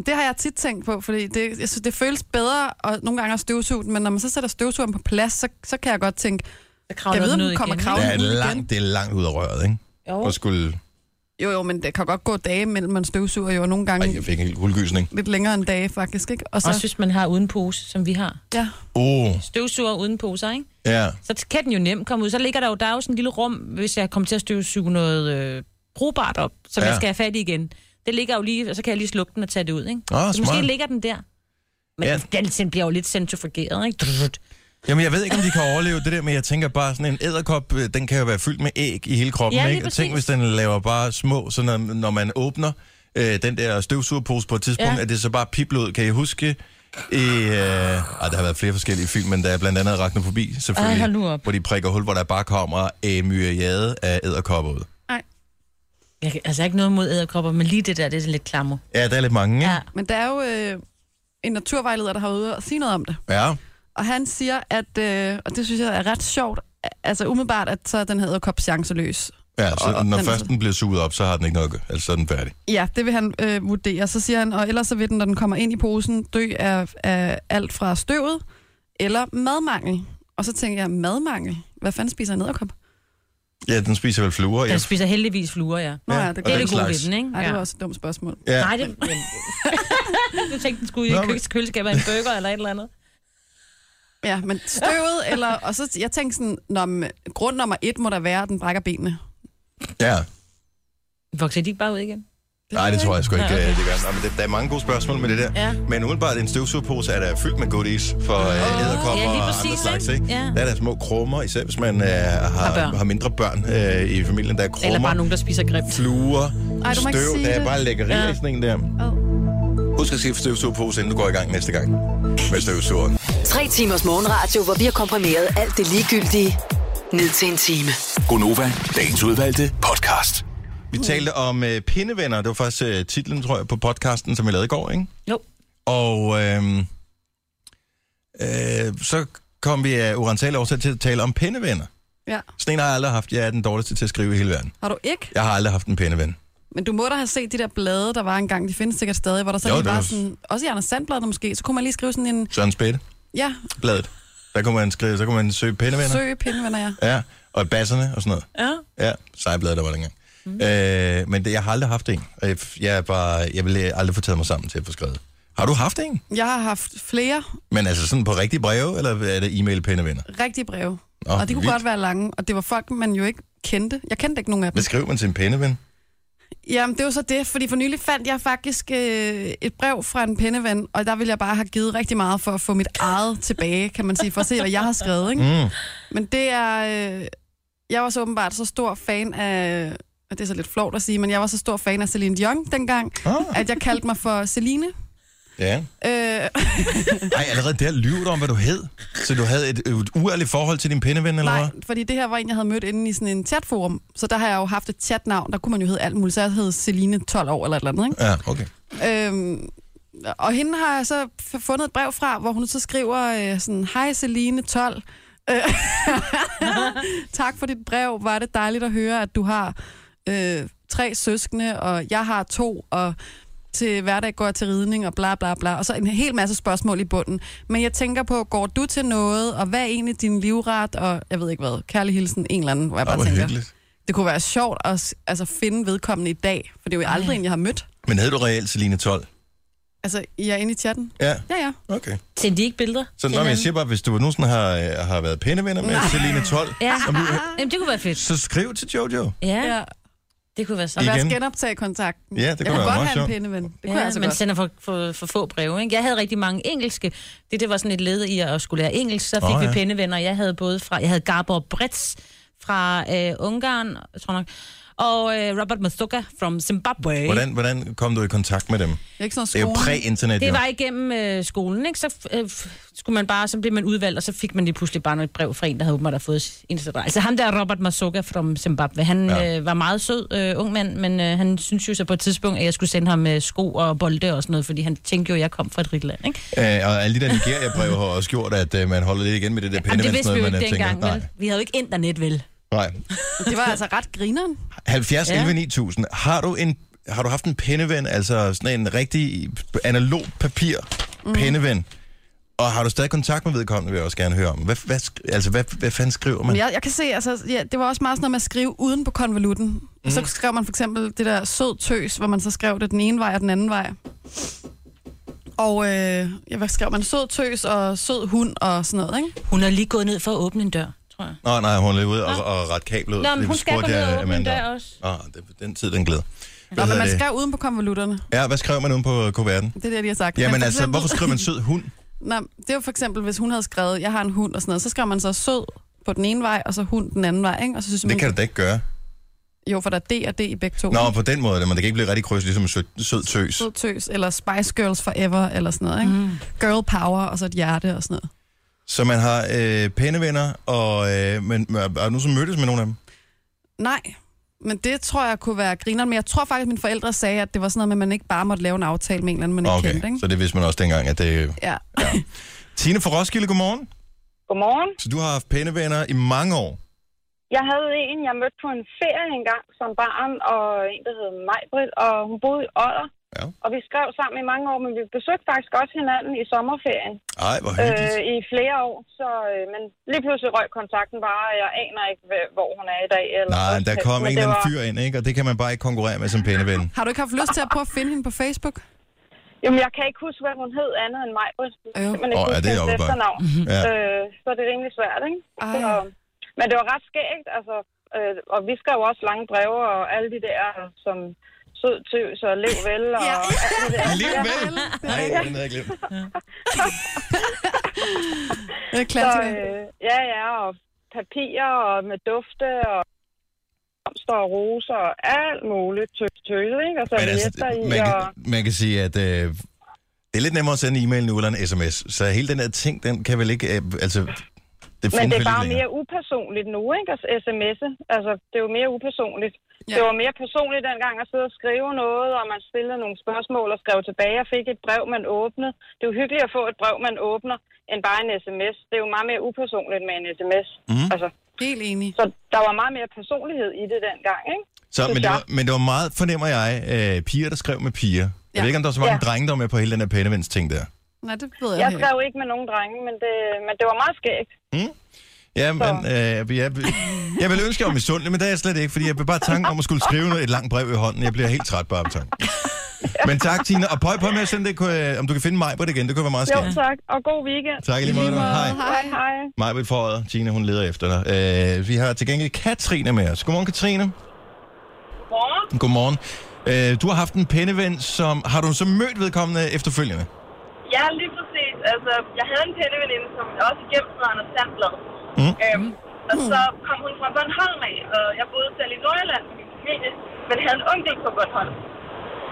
Det har jeg tit tænkt på, fordi det, jeg synes, det føles bedre og nogle gange at støvsuge den, men når man så sætter støvsugeren på plads, så, så kan jeg godt tænke, jeg kravler ved, om den kommer igen. krav- Det er, ud igen. langt, det er langt ud af røret, ikke? Jo. Og skulle... jo jo, men det kan godt gå dage mellem man støvsuger jo nogle gange Ej, jeg fik en helt hulgysning. lidt længere end dage faktisk, ikke? Og så, Også hvis man har uden pose, som vi har. ja, Åh, oh, Støvsuger uden poser, ikke? ja. Så kan den jo nemt komme ud. Så ligger der jo, der er jo sådan en lille rum, hvis jeg kommer til at støvsuge noget øh, brugbart op, som Ja. jeg skal have fat i igen. Det ligger jo lige, og så kan jeg lige slukke den og tage det ud, ikke? Åh, så måske smart. ligger den der. Men Ja. den bliver jo lidt centrifugeret, ikke? Jamen, jeg ved ikke, om de kan overleve det der, men jeg tænker bare, sådan en æderkop, øh, den kan jo være fyldt med æg i hele kroppen, Ja, lige ikke? Og Tænk, hvis den laver bare små, så når, når man åbner øh, den der støvsugerpose på et tidspunkt, ja. At det så bare pipler ud. Kan I huske i... Øh, ej, der har været flere forskellige film, men der er blandt andet Arachnofobi, selvfølgelig. Ej, nu op. Hvor de prikker hul, hvor der bare kommer en myriade af æderkopper ud. Nej. Jeg, kan- altså, jeg har ikke noget mod æderkopper, men lige det der, det er lidt klammer. Ja, der er lidt mange, ikke? Ja. Men der er jo øh, en naturvejleder, der har været ude og sige noget om det. Ja. Og han siger, at, øh, og det synes jeg er ret sjovt, altså umiddelbart, at så den her æderkop chanceløs. Ja, så Og- når den- først den bliver suget op, så har den ikke gøre. Altså, så er den færdig. Ja, det vil han øh, vurdere. Så siger han, og ellers så vil den, når den kommer ind i posen, dø af, af alt fra støvet eller madmangel. Og så tænker jeg, madmangel? Hvad fanden spiser en æderkop? Ja, den spiser vel fluer, ja. Den spiser heldigvis fluer, ja. Nå Ja, ja, og det, Det er det gode ved den, ikke? Ej, det var også et dumt spørgsmål. ja. Nej, det... du tænkte, den skulle i Nå, køleskabet af en burger eller et eller andet. Ja, men støvet, eller... Og så jeg tænkte sådan, når, grund nummer et må der være, at den brækker benene. ja. Vokser de ikke bare ud igen? Nej, det tror jeg sgu ikke, Ja, okay. okay. det gør. Nå, men det, der er mange gode spørgsmål med det der. Ja. Men umiddelbart en støvsugepose er der fyldt med goodies for øh, æderkopper ja, og andre slags, ikke? Ja. Der er der små krummer, især hvis man øh, har, Har mindre børn øh, i familien. Der er krummer, Eller bare nogen, der spiser grimt. fluer, Ej, du må ikke støv. Der er bare lækkerier Ja. i sådan en der. Ad. Husk at skifte støvsugepose, inden du går i gang næste gang med støvsugeren. Tre timers morgenradio, hvor vi har komprimeret alt det ligegyldige ned til en time. Gonova, dagens udvalgte podcast. Vi talte om øh, pindevenner. Det var faktisk øh, titlen, tror jeg, på podcasten, som vi lavede i går, ikke? Jo. Og øh, øh, så kom vi af urentale årsag til at tale om pindevenner. Ja. Sådan en har jeg aldrig haft. Jeg er den dårligste til at skrive i hele verden. Har du ikke? Jeg har aldrig haft en pindeven. Men du må da have set de der blade, der var engang. De findes sikkert stadig, hvor der så Jo, lige det var sådan... Også i Anders Sandbladet måske. Så kunne man lige skrive sådan en... Søren Spætte, Ja, bladet. Der kunne man skrive, så kunne man søge pindevenner. søg pindevenner, ja. Ja, og basserne og sådan noget. Ja. Ja, sejbladet der var dengang. Mm. Øh, men det, jeg har aldrig haft en. Jeg, bare, jeg ville aldrig få taget mig sammen til at få skrevet. Har du haft en? Jeg har haft flere Men altså sådan på rigtige breve, eller er det e-mail pindevenner? rigtige breve. Nå, og de kunne vildt. godt være lange, og det var folk, man jo ikke kendte. Jeg kendte ikke nogen af dem. Hvad skriver man til en pindeven? Jamen, det var så det, fordi for nylig fandt jeg faktisk øh, et brev fra en pindeven, og der ville jeg bare have givet rigtig meget for at få mit eget tilbage, kan man sige, for at se, hvad jeg har skrevet, ikke? Mm. Men det er... Øh, jeg var så åbenbart så stor fan af... Og det er så lidt flot at sige, men jeg var så stor fan af Celine Dion dengang, Ah. at jeg kaldte mig for Celine. Ja. Øh, Ej, allerede der lyver du om, hvad du hed. Så du havde et, et uærligt forhold til din pindeven, eller nej, hvad? fordi det her var en, jeg havde mødt inde i sådan en chatforum, så der har jeg jo haft et chatnavn, der kunne man jo hedde alt muligt, så jeg hed Celine 12 år eller et eller andet, ikke? Ja, okay. Øhm, og hende har jeg så fundet et brev fra, hvor hun så skriver øh, sådan, Hej Celine 12. Øh, tak for dit brev. Var det dejligt at høre, at du har øh, tre søskende, og jeg har to, og til hverdag går jeg til ridning, og bla bla bla. Og så en hel masse spørgsmål i bunden. Men jeg tænker på, går du til noget, og hvad er egentlig din livret, og jeg ved ikke hvad, kærlig hilsen, en eller anden, hvor jeg bare tænker, hyggeligt. det kunne være sjovt at altså, finde vedkommende i dag, for det er jo aldrig en, jeg har mødt. Men hed du reelt Celine 12? Altså, I er inde i chatten? Ja, Ja, ja. okay. Sendte de ikke billeder? Så når jeg siger bare, hvis du nogensinde har, øh, har været pindevenner med Celine 12, Ja, du, Jamen, det kunne være fedt. så skriv til Jojo. Ja, ja. Det kunne være Og så. Igen. lad os genoptage kontakten. Ja, det jeg kunne kunne være godt meget have en pindeven. Det kunne Ja, jeg altså man godt. sender for, for, for få breve. Ikke? Jeg havde rigtig mange engelske. Det, det var sådan et led i at skulle lære engelsk. Så fik oh, ja. vi pindevenner. Jeg havde både fra, jeg havde Gabor Brits fra øh, Ungarn, jeg tror nok, og øh, Robert Mazuka from Zimbabwe. Hvordan, hvordan kom du i kontakt med dem? Det er ikke sådan Det er jo præ-internet, Det jo. var igennem øh, skolen, ikke? Så øh, skulle man bare, så blev man udvalgt, og så fik man lige pludselig bare et brev fra en, der havde åbenbart fået Instagram. Altså ham der, Robert Mazuka fra Zimbabwe, han Ja. øh, var meget sød øh, ung mand, men øh, han synes jo så på et tidspunkt, at jeg skulle sende ham øh, sko og bolde og sådan noget, fordi han tænkte jo, at jeg kom fra et rigt land, ikke? Øh, og alle de der Nigeria-breve har også gjort, at øh, man holder lidt igen med det der Jamen, det vidste vi jo pindevendsnød, ikke man øh, dengang, tænker, vel? nej, Vi havde jo ikke internet, vel? Nej. Det var altså ret grineren. 70 Ja. 11 9000. Har du, en, har du haft en pindeven, altså sådan en rigtig analog papir Mhm. pindeven? Og har du stadig kontakt med vedkommende, vil jeg også gerne høre om. Hvad, hvad, altså, hvad, hvad fanden skriver man? Jeg, jeg kan se, altså, ja, det var også meget sådan noget med at skrive uden på konvolutten. Mm. Mhm. Så skrev man for eksempel det der sød tøs, hvor man så skrev det den ene vej og den anden vej. Og øh, ja, hvad skrev man? Sød tøs og sød hund og sådan noget, ikke? Hun er lige gået ned for at åbne en dør, tror jeg. Nå, nej, hun er lige ude og, og ret kablet ud. Nå, men hun skal gå ned og åbne om. også. Nå, det, den tid, den glæder. Nå, men man skrev uden på konvolutterne. Ja, hvad skrev man uden på kuverten? Det er det, de har sagt. Jamen altså, eksempel- hvorfor skriver man sød hund? Nå, det var for eksempel, hvis hun havde skrevet, jeg har en hund og sådan noget, så skrev man så sød på den ene vej, og så hund den anden vej, ikke? Og så synes Det man, kan du da ikke gøre. Jo, for der er D og D i begge to. Nå, på den måde, men det kan ikke blive rigtig kryds, ligesom sød, sød tøs. Sød tøs, eller Spice Girls Forever, eller sådan noget, ikke? Mm. Girl Power, og så et hjerte og sådan noget. Så man har øh, pæne venner, og, øh, men er du nu så mødtes med nogle af dem? Nej, Men det tror jeg kunne være grineren. Men jeg tror faktisk, at mine forældre sagde, at det var sådan noget med, at man ikke bare måtte lave en aftale med en eller anden, man ikke Okay, kendte. Ikke? så det vidste man også dengang, at det... Ja. Tine fra Roskilde, godmorgen. Godmorgen. Så du har haft pændevenner i mange år. Jeg havde en, jeg mødte på en ferie engang som barn, og en, der hed Majbrit, og hun boede i Odder. Ja. Og vi skrev sammen i mange år, men vi besøgte faktisk også hinanden i sommerferien Ej, hvor hyggeligt. øh, i flere år. Så, øh, men lige pludselig røg kontakten bare, og jeg aner ikke, hvor hun er i dag. Eller Nej, der kom en eller anden fyr ind, ikke? Og det kan man bare ikke konkurrere med som pændeven. Har du ikke haft lyst til at prøve at finde hende på Facebook? Jamen, jeg kan ikke huske, hvad hun hed andet end Majbrit. Jeg kan simpelthen ikke Åh, ja, det er hendes efternavn. Ja. Øh, så det er rimelig svært, ikke? Ej. Så, men det var ret skægt, altså. Øh, og vi skrev også lange breve, og alle de der, som sød tøs og lev vel, og Ja. alt det der. Lev Ja. vel? Nej, den havde jeg glemt. Det er Så, øh, ja, ja, og papirer og med dufte og blomster og roser og alt muligt tøs, tøs ikke? Og så Men altså, i, man, og... kan, man kan sige, at øh, det er lidt nemmere at sende e-mail nu eller en sms. Så hele den her ting, den kan vel ikke... Øh, altså, det Men det er bare mere upersonligt nu, ikke? Altså sms'e. Altså, det er jo mere upersonligt. Ja. Det var mere personligt dengang at sidde og skrive noget, og man stillede nogle spørgsmål og skrev tilbage og fik et brev, man åbnede. Det er jo hyggeligt at få et brev, man åbner, end bare en sms. Det er jo meget mere upersonligt med en sms. Mhm. Altså, Helt enig. så der var meget mere personlighed i det dengang, ikke? Så, men, det jeg. var, men det var meget, fornemmer jeg, øh, piger, der skrev med piger. Jeg Ja. ved ikke, om der var så mange Ja. drenge, der var med på hele den her pændevens ting der. Nej, det ved jeg, Jeg ikke. skrev ikke med nogen drenge, men det, men det var meget skægt. Ja, men øh, jeg, jeg vil ønske, at jeg var misundelig, men det er jeg slet ikke, fordi jeg vil bare tanke om at skulle skrive noget- et langt brev i hånden. Jeg bliver helt træt bare af tanken. Men tak, Tina. Og prøv på med at sende det, om du kan finde mig på det igen. Det kunne være meget Jo, skægt. tak. Og god weekend. Tak i lige måde. Hej. Hej, hej. Mig vil foråret. Tina, hun leder efter dig. Øh, vi har til gengæld Katrine med os. Godmorgen, Katrine. Morgen. Godmorgen. Øh, du har haft en penneven, som... Har du så mødt vedkommende efterfølgende? Ja, lige præcis. Altså, jeg havde en pændeveninde, som også gemte sig Anders Sandblad. Mm. Øhm, og så kom hun fra Bornholm af, og jeg boede selv i Nordjylland med min familie, men havde en onkel på Bornholm.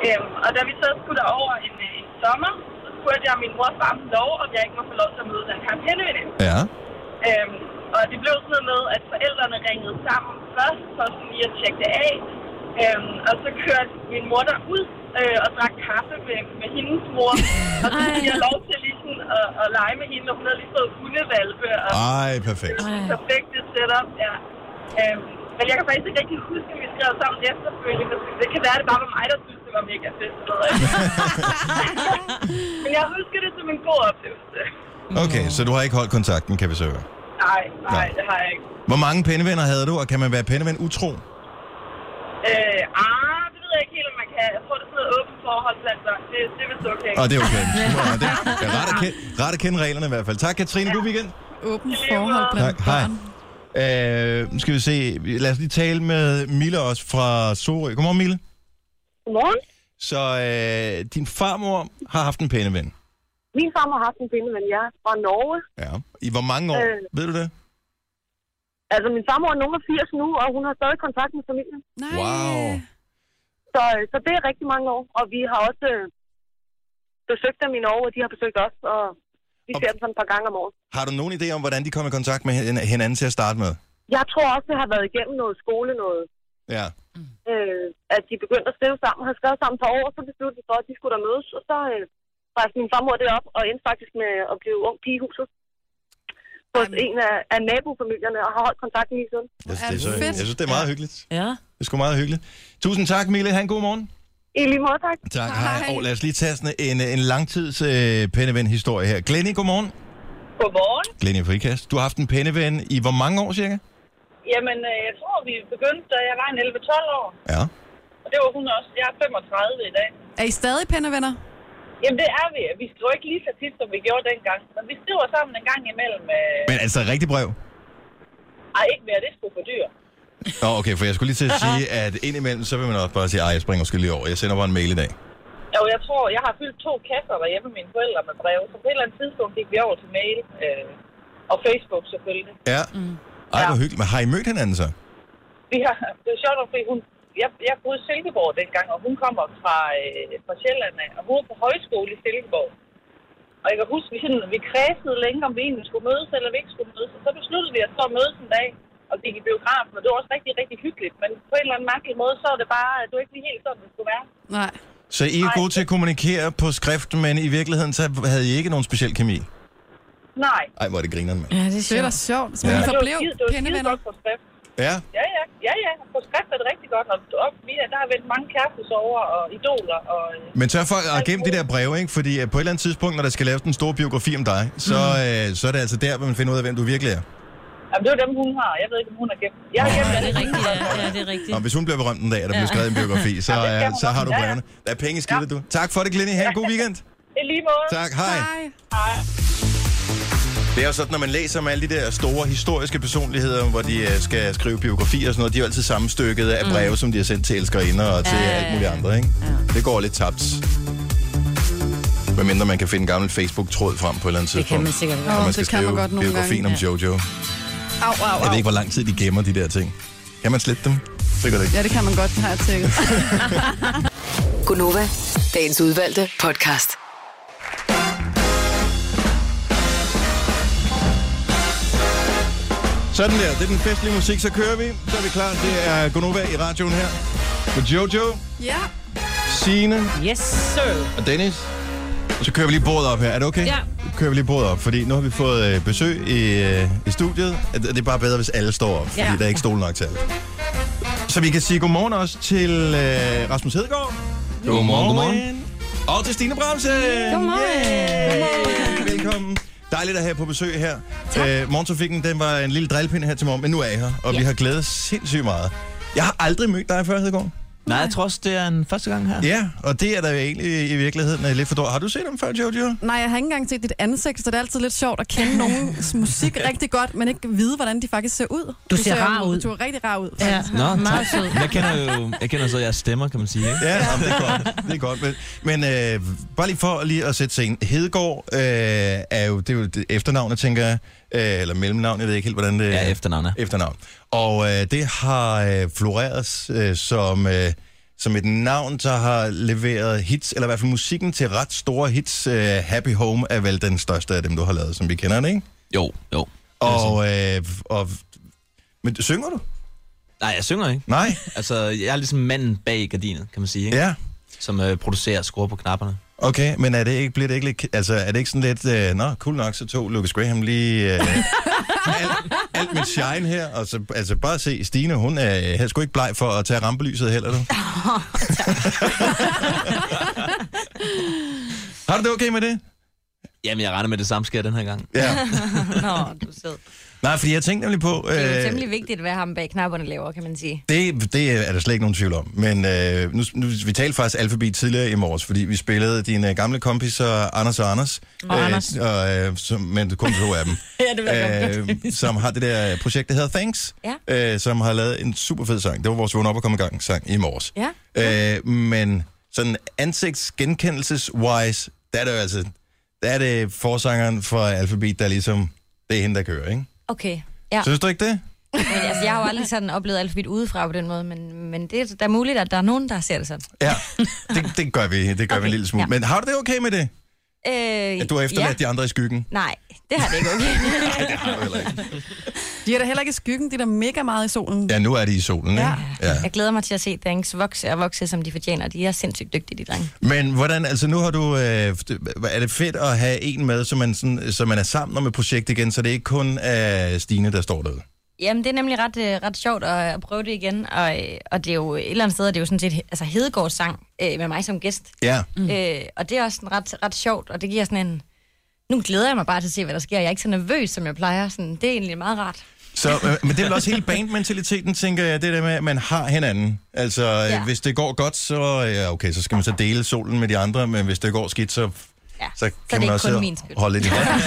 Øhm, og da vi så skulle derover en, øh, en sommer, så spurgte jeg min mor og far om lov, om jeg ikke må få lov til at møde den her pændeveninde. Ja. Øhm, og det blev sådan noget med, at forældrene ringede sammen først, for sådan lige at tjekke det af. Øhm, og så kørte min mor derud øh, og drak kaffe med, med hendes mor. Og så fik jeg lov til lige sådan at, at lege med hende, og hun havde lige fået hundevalpe. Og Ej, perfekt. det var perfekt det setup, ja. Øhm, men jeg kan faktisk ikke rigtig huske, at vi skrev sammen efterfølgende. Det kan være, at det bare var mig, der synes, det var mega fedt. men jeg husker det som en god oplevelse. Okay, så du har ikke holdt kontakten, kan vi så høre. Nej, Nej. nej, det har jeg ikke. Hvor mange pennevenner havde du, og kan man være penneven utro? Øh, ah, det ved jeg ikke helt, om man kan. Tror, det er sådan noget åbent forhold blandt børn. Det, det er vist okay. Og det er okay. Ja, det er rart at, kende, rart at kende reglerne i hvert fald. Tak, Katrine. God weekend. Åben forhold blandt Tak. Hej. Øh, nu skal vi se. Lad os lige tale med Mille også fra Sorø. Godmorgen, Mille. Godmorgen. Så øh, din farmor har haft en pændeven. Min far har haft en pindeven, jeg er fra Norge. Ja. I hvor mange år? Øh. Ved du det? Altså, min farmor er nogen af 80 nu, og hun har stadig kontakt med familien. Nej. Wow. Så, så det er rigtig mange år. Og vi har også øh, besøgt dem i Norge, og de har besøgt os, og vi ser dem sådan et par gange om året. Har du nogen idé om, hvordan de kom i kontakt med hin- hinanden til at starte med? Jeg tror også, det har været igennem noget skole, noget, Ja. øh, at de begyndte at skrive sammen, har skrevet sammen for år, så besluttede de for, at de skulle der mødes, og så øh, rejste min farmor det op, og endte faktisk med at blive ung pige i huset hos en af, af nabofamilierne, og har holdt kontakten lige siden. Jeg synes, det er så, jeg synes, det er meget hyggeligt. Ja. Det er sgu meget hyggeligt. Tusind tak, Mille. Ha' en god morgen. I lige måde, tak. Tak, Hej. hej. Og lad os lige tage sådan en, en langtids øh, penneven-historie her. Glenny, godmorgen. Godmorgen. Glenny Frikast. Du har haft en penneven i hvor mange år cirka? Jamen, øh, jeg tror, vi begyndte, da jeg var en 11-12 år. Ja. Og det var hun også. Jeg er 35 i dag. Er I stadig pennevenner? Jamen, det er vi. Vi skriver ikke lige så tit, som vi gjorde dengang. Men vi skriver sammen en gang imellem. Øh... Men altså, rigtig brev? Ej, ikke mere. Det skulle for dyr. Nå, okay, for jeg skulle lige til at sige, at indimellem, så vil man også bare sige, ej, jeg springer sgu lige over. Jeg sender bare en mail i dag. Jo, jeg tror, jeg har fyldt to kasser derhjemme med mine forældre med brev. Så på et eller andet tidspunkt gik vi over til mail. Øh... Og Facebook selvfølgelig. Ja. Ej, hvor hyggeligt. Men har I mødt hinanden så? Vi har, det er sjovt, fordi hun, jeg, jeg boede i Silkeborg dengang, og hun kommer fra, øh, fra Sjælland og hun er på højskole i Silkeborg. Og jeg kan huske, vi, sådan, vi kredsede længe, om vi egentlig skulle mødes, eller vi ikke skulle mødes. Og så besluttede vi at stå og mødes en dag. Og gik i biografen, og det var også rigtig, rigtig hyggeligt. Men på en eller anden mærkelig måde, så er det bare, det var ikke lige helt sådan, det skulle være. Nej. Så I er gode til at kommunikere på skrift, men i virkeligheden så havde I ikke nogen speciel kemi? Nej. Ej, hvor er det grineren, mand. Ja, det er, det er da sjovt. Så Ja. Det var forblev skide- det var på skrift. Ja, Ja, ja, ja, ja. På skrift er det rigtig godt. Og op, vi, der har vendt mange kærestesover og idoler. Og, øh, men sørg for at gemme de der breve, ikke? Fordi øh, på et eller andet tidspunkt, når der skal laves den store biografi om dig, så, øh, så er det altså der, hvor man finder ud af, hvem du virkelig er. Jamen, det er jo dem, hun har. Jeg ved ikke, om hun har gemt. Jeg har gemt Ja, det er rigtigt, ja. ja det er rigtigt. Og hvis hun bliver berømt en dag, og der bliver skrevet en biografi, så, Ja, hun så har du Ja, ja. brevene. Der er penge skidtet, du. Tak for det, Glenny. Ha' en god weekend. I lige måde. Tak, hej. Hej. Det er jo sådan, når man læser om alle de der store historiske personligheder, hvor de øh, skal skrive biografier og sådan noget, de er jo altid sammenstykket af breve, som de har sendt til elskerinder og til Ja, ja, alt muligt ja. andre, ikke? Det går lidt tabt. Medmindre man kan finde en gammel Facebook-tråd frem på et eller andet Det kan tidspunkt. man sikkert godt. Åh, man skal det kan man skrive godt nogle biografien gange. om Jojo. Au, au, Jeg au. ved ikke, hvor lang tid de gemmer de der ting. Kan man slette dem? Sikkert ikke. Ja, det kan man godt, har jeg tjekket. Gunova, dagens udvalgte podcast. Sådan der, det er den festlige musik, så kører vi. Så er vi klar. Det er Gonova i radioen her. Med Jojo, ja. Signe Yes, sir. og Dennis. Så kører vi lige bordet op her. Er det okay? Ja. Kører vi lige bordet op, fordi nu har vi fået øh, besøg i, øh, i studiet. Det det er bare bedre, hvis alle står op, fordi Ja. der er ikke stol nok til alle. Så vi kan sige godmorgen også til øh, Rasmus Hedegaard. Godmorgen, godmorgen. Og til Stine Bramse. Godmorgen. Yay. Velkommen. Dejligt at have på besøg her. Øh, morgentrafikken, den var en lille drillpind her til morgen, men nu er I her, og Ja. vi har glædet sindssygt meget. Jeg har aldrig mødt dig før, Hedegaard. Nej, jeg tror også, det er en første gang her. Ja, og det er der jo egentlig i virkeligheden øh, lidt for dårligt. Har du set dem før, Jojo? Nej, jeg har ikke engang set dit ansigt, så det er altid lidt sjovt at kende nogens musik rigtig godt, men ikke vide, hvordan de faktisk ser ud. Du ser rar ud. Du er rigtig rar ud. Ja, faktisk. Nå, meget sød. Jeg kender jo jeg kender så jeres stemmer, kan man sige. Ikke? Ja, jamen, det er godt. Det er godt. Men, men øh, bare lige for lige at sætte scenen. Hedegaard øh, er jo, det er jo det efternavnet, tænker jeg. Øh, eller mellemnavn, jeg ved ikke helt, hvordan det Ja, efternavn er. efternavn. Og øh, det har øh, floreret øh, som, øh, som et navn, der har leveret hits, eller i hvert fald musikken til ret store hits. Øh, Happy Home er vel den største af dem, du har lavet, som vi kender det, ikke? Jo, jo. Og, øh, og men synger du? Nej, jeg synger ikke. Nej? Altså, jeg er ligesom manden bag gardinet, kan man sige. Ikke? Ja. Som øh, producerer og skruer på knapperne. Okay, men er det ikke, bliver det ikke lidt, altså er det ikke sådan lidt, øh, nå, cool nok, så tog Lucas Graham lige øh, alt, alt mit shine her, og så altså bare se, Stine, hun er, er sgu ikke bleg for at tage rampelyset heller, du. Har du det okay med det? Jamen, jeg regner med det samme sker den her gang. Ja. Nå, du er sød. Nej, fordi jeg tænkte nemlig på... Det er jo øh, temmelig vigtigt, hvad ham bag knapperne laver, kan man sige. Det, det er der slet ikke nogen tvivl om. Men øh, nu, nu, vi talte faktisk alfabet tidligere i morges, fordi vi spillede dine gamle kompiser, Anders og Anders. Og Anders. Og, øh, som, men kun to af dem. Ja, det øh, som har det der projekt, der hedder Thanks. Ja. Øh, som har lavet en super fed sang. Det var vores vågen op og komme i gang sang i morges. Ja. Øh, men sådan ansigtsgenkendelses-wise, der er det jo altså... Der er det forsangeren for alfabet, der ligesom... Det er hende, der kører, ikke? Okay, ja. Synes du ikke det? Men, altså, jeg har jo aldrig sådan oplevet alfabet udefra på den måde, men, men det er da muligt, at der er nogen, der ser det sådan. Ja, det, det gør vi. Det gør okay. vi en lille smule. Ja. Men har du det okay med det? Øh, At du har efterladt ja. de andre i skyggen? Nej, det har det ikke okay. Nej, det har du heller ikke. De er da heller ikke i skyggen, de er da mega meget i solen. Ja, nu er de i solen, ikke? Ja. Ja. Jeg glæder mig til at se Thanks vokse og vokse, som de fortjener. De er sindssygt dygtige, de drenge. Men hvordan, altså nu har du, øh, er det fedt at have en med, så man, sådan, så man er sammen om et projekt igen, så det er ikke kun er Stine, der står derude? Jamen, det er nemlig ret, øh, ret sjovt at, at prøve det igen, og, øh, og det er jo et eller andet sted, det er jo sådan set altså Hedegaards sang øh, med mig som gæst. Ja. Mm. Øh, og det er også sådan ret, ret sjovt, og det giver sådan en... Nu glæder jeg mig bare til at se, hvad der sker. Jeg er ikke så nervøs, som jeg plejer. Sådan, det er egentlig meget rart. Så, øh, men det er vel også hele bandmentaliteten, tænker jeg, det der med, at man har hinanden. Altså, ja. Ja. hvis det går godt, så, ja, okay, så skal man så dele solen med de andre, men hvis det går skidt, så, Ja. så det kan er man ikke også min skyld. holde lidt i hånden.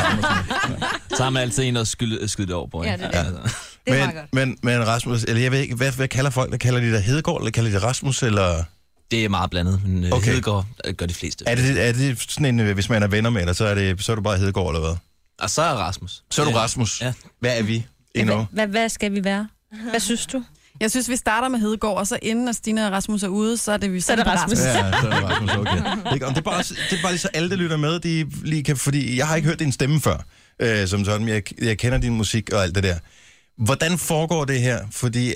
Så har man altid en, der skyde, skyde det over på. Ja, det er det. Altså. Det er men, godt. men, men Rasmus, eller jeg ved ikke, hvad, hvad kalder folk det? Kalder de dig Hedegaard, eller kalder de Rasmus, eller... Det er meget blandet, men Okay. okay. Hedegaard øh, gør de fleste. Er det, er det sådan en, øh, hvis man er venner med dig, så er, det, så er du bare Hedegaard, eller hvad? Og så er Rasmus. Så er du Øh, Rasmus. Ja. Hvad er vi endnu? Hvad, hvad skal vi være? Hvad synes du? Jeg synes, vi starter med Hedegaard, og så inden at Stine og Rasmus er ude, så er det vi Så er det Rasmus. Ja, så er det Rasmus, okay. Ikke? Det, er bare, det er bare lige så alle, der lytter med, de lige kan, fordi jeg har ikke hørt din stemme før, øh, som sådan, men jeg, jeg kender din musik og alt det der. Hvordan foregår det her? Fordi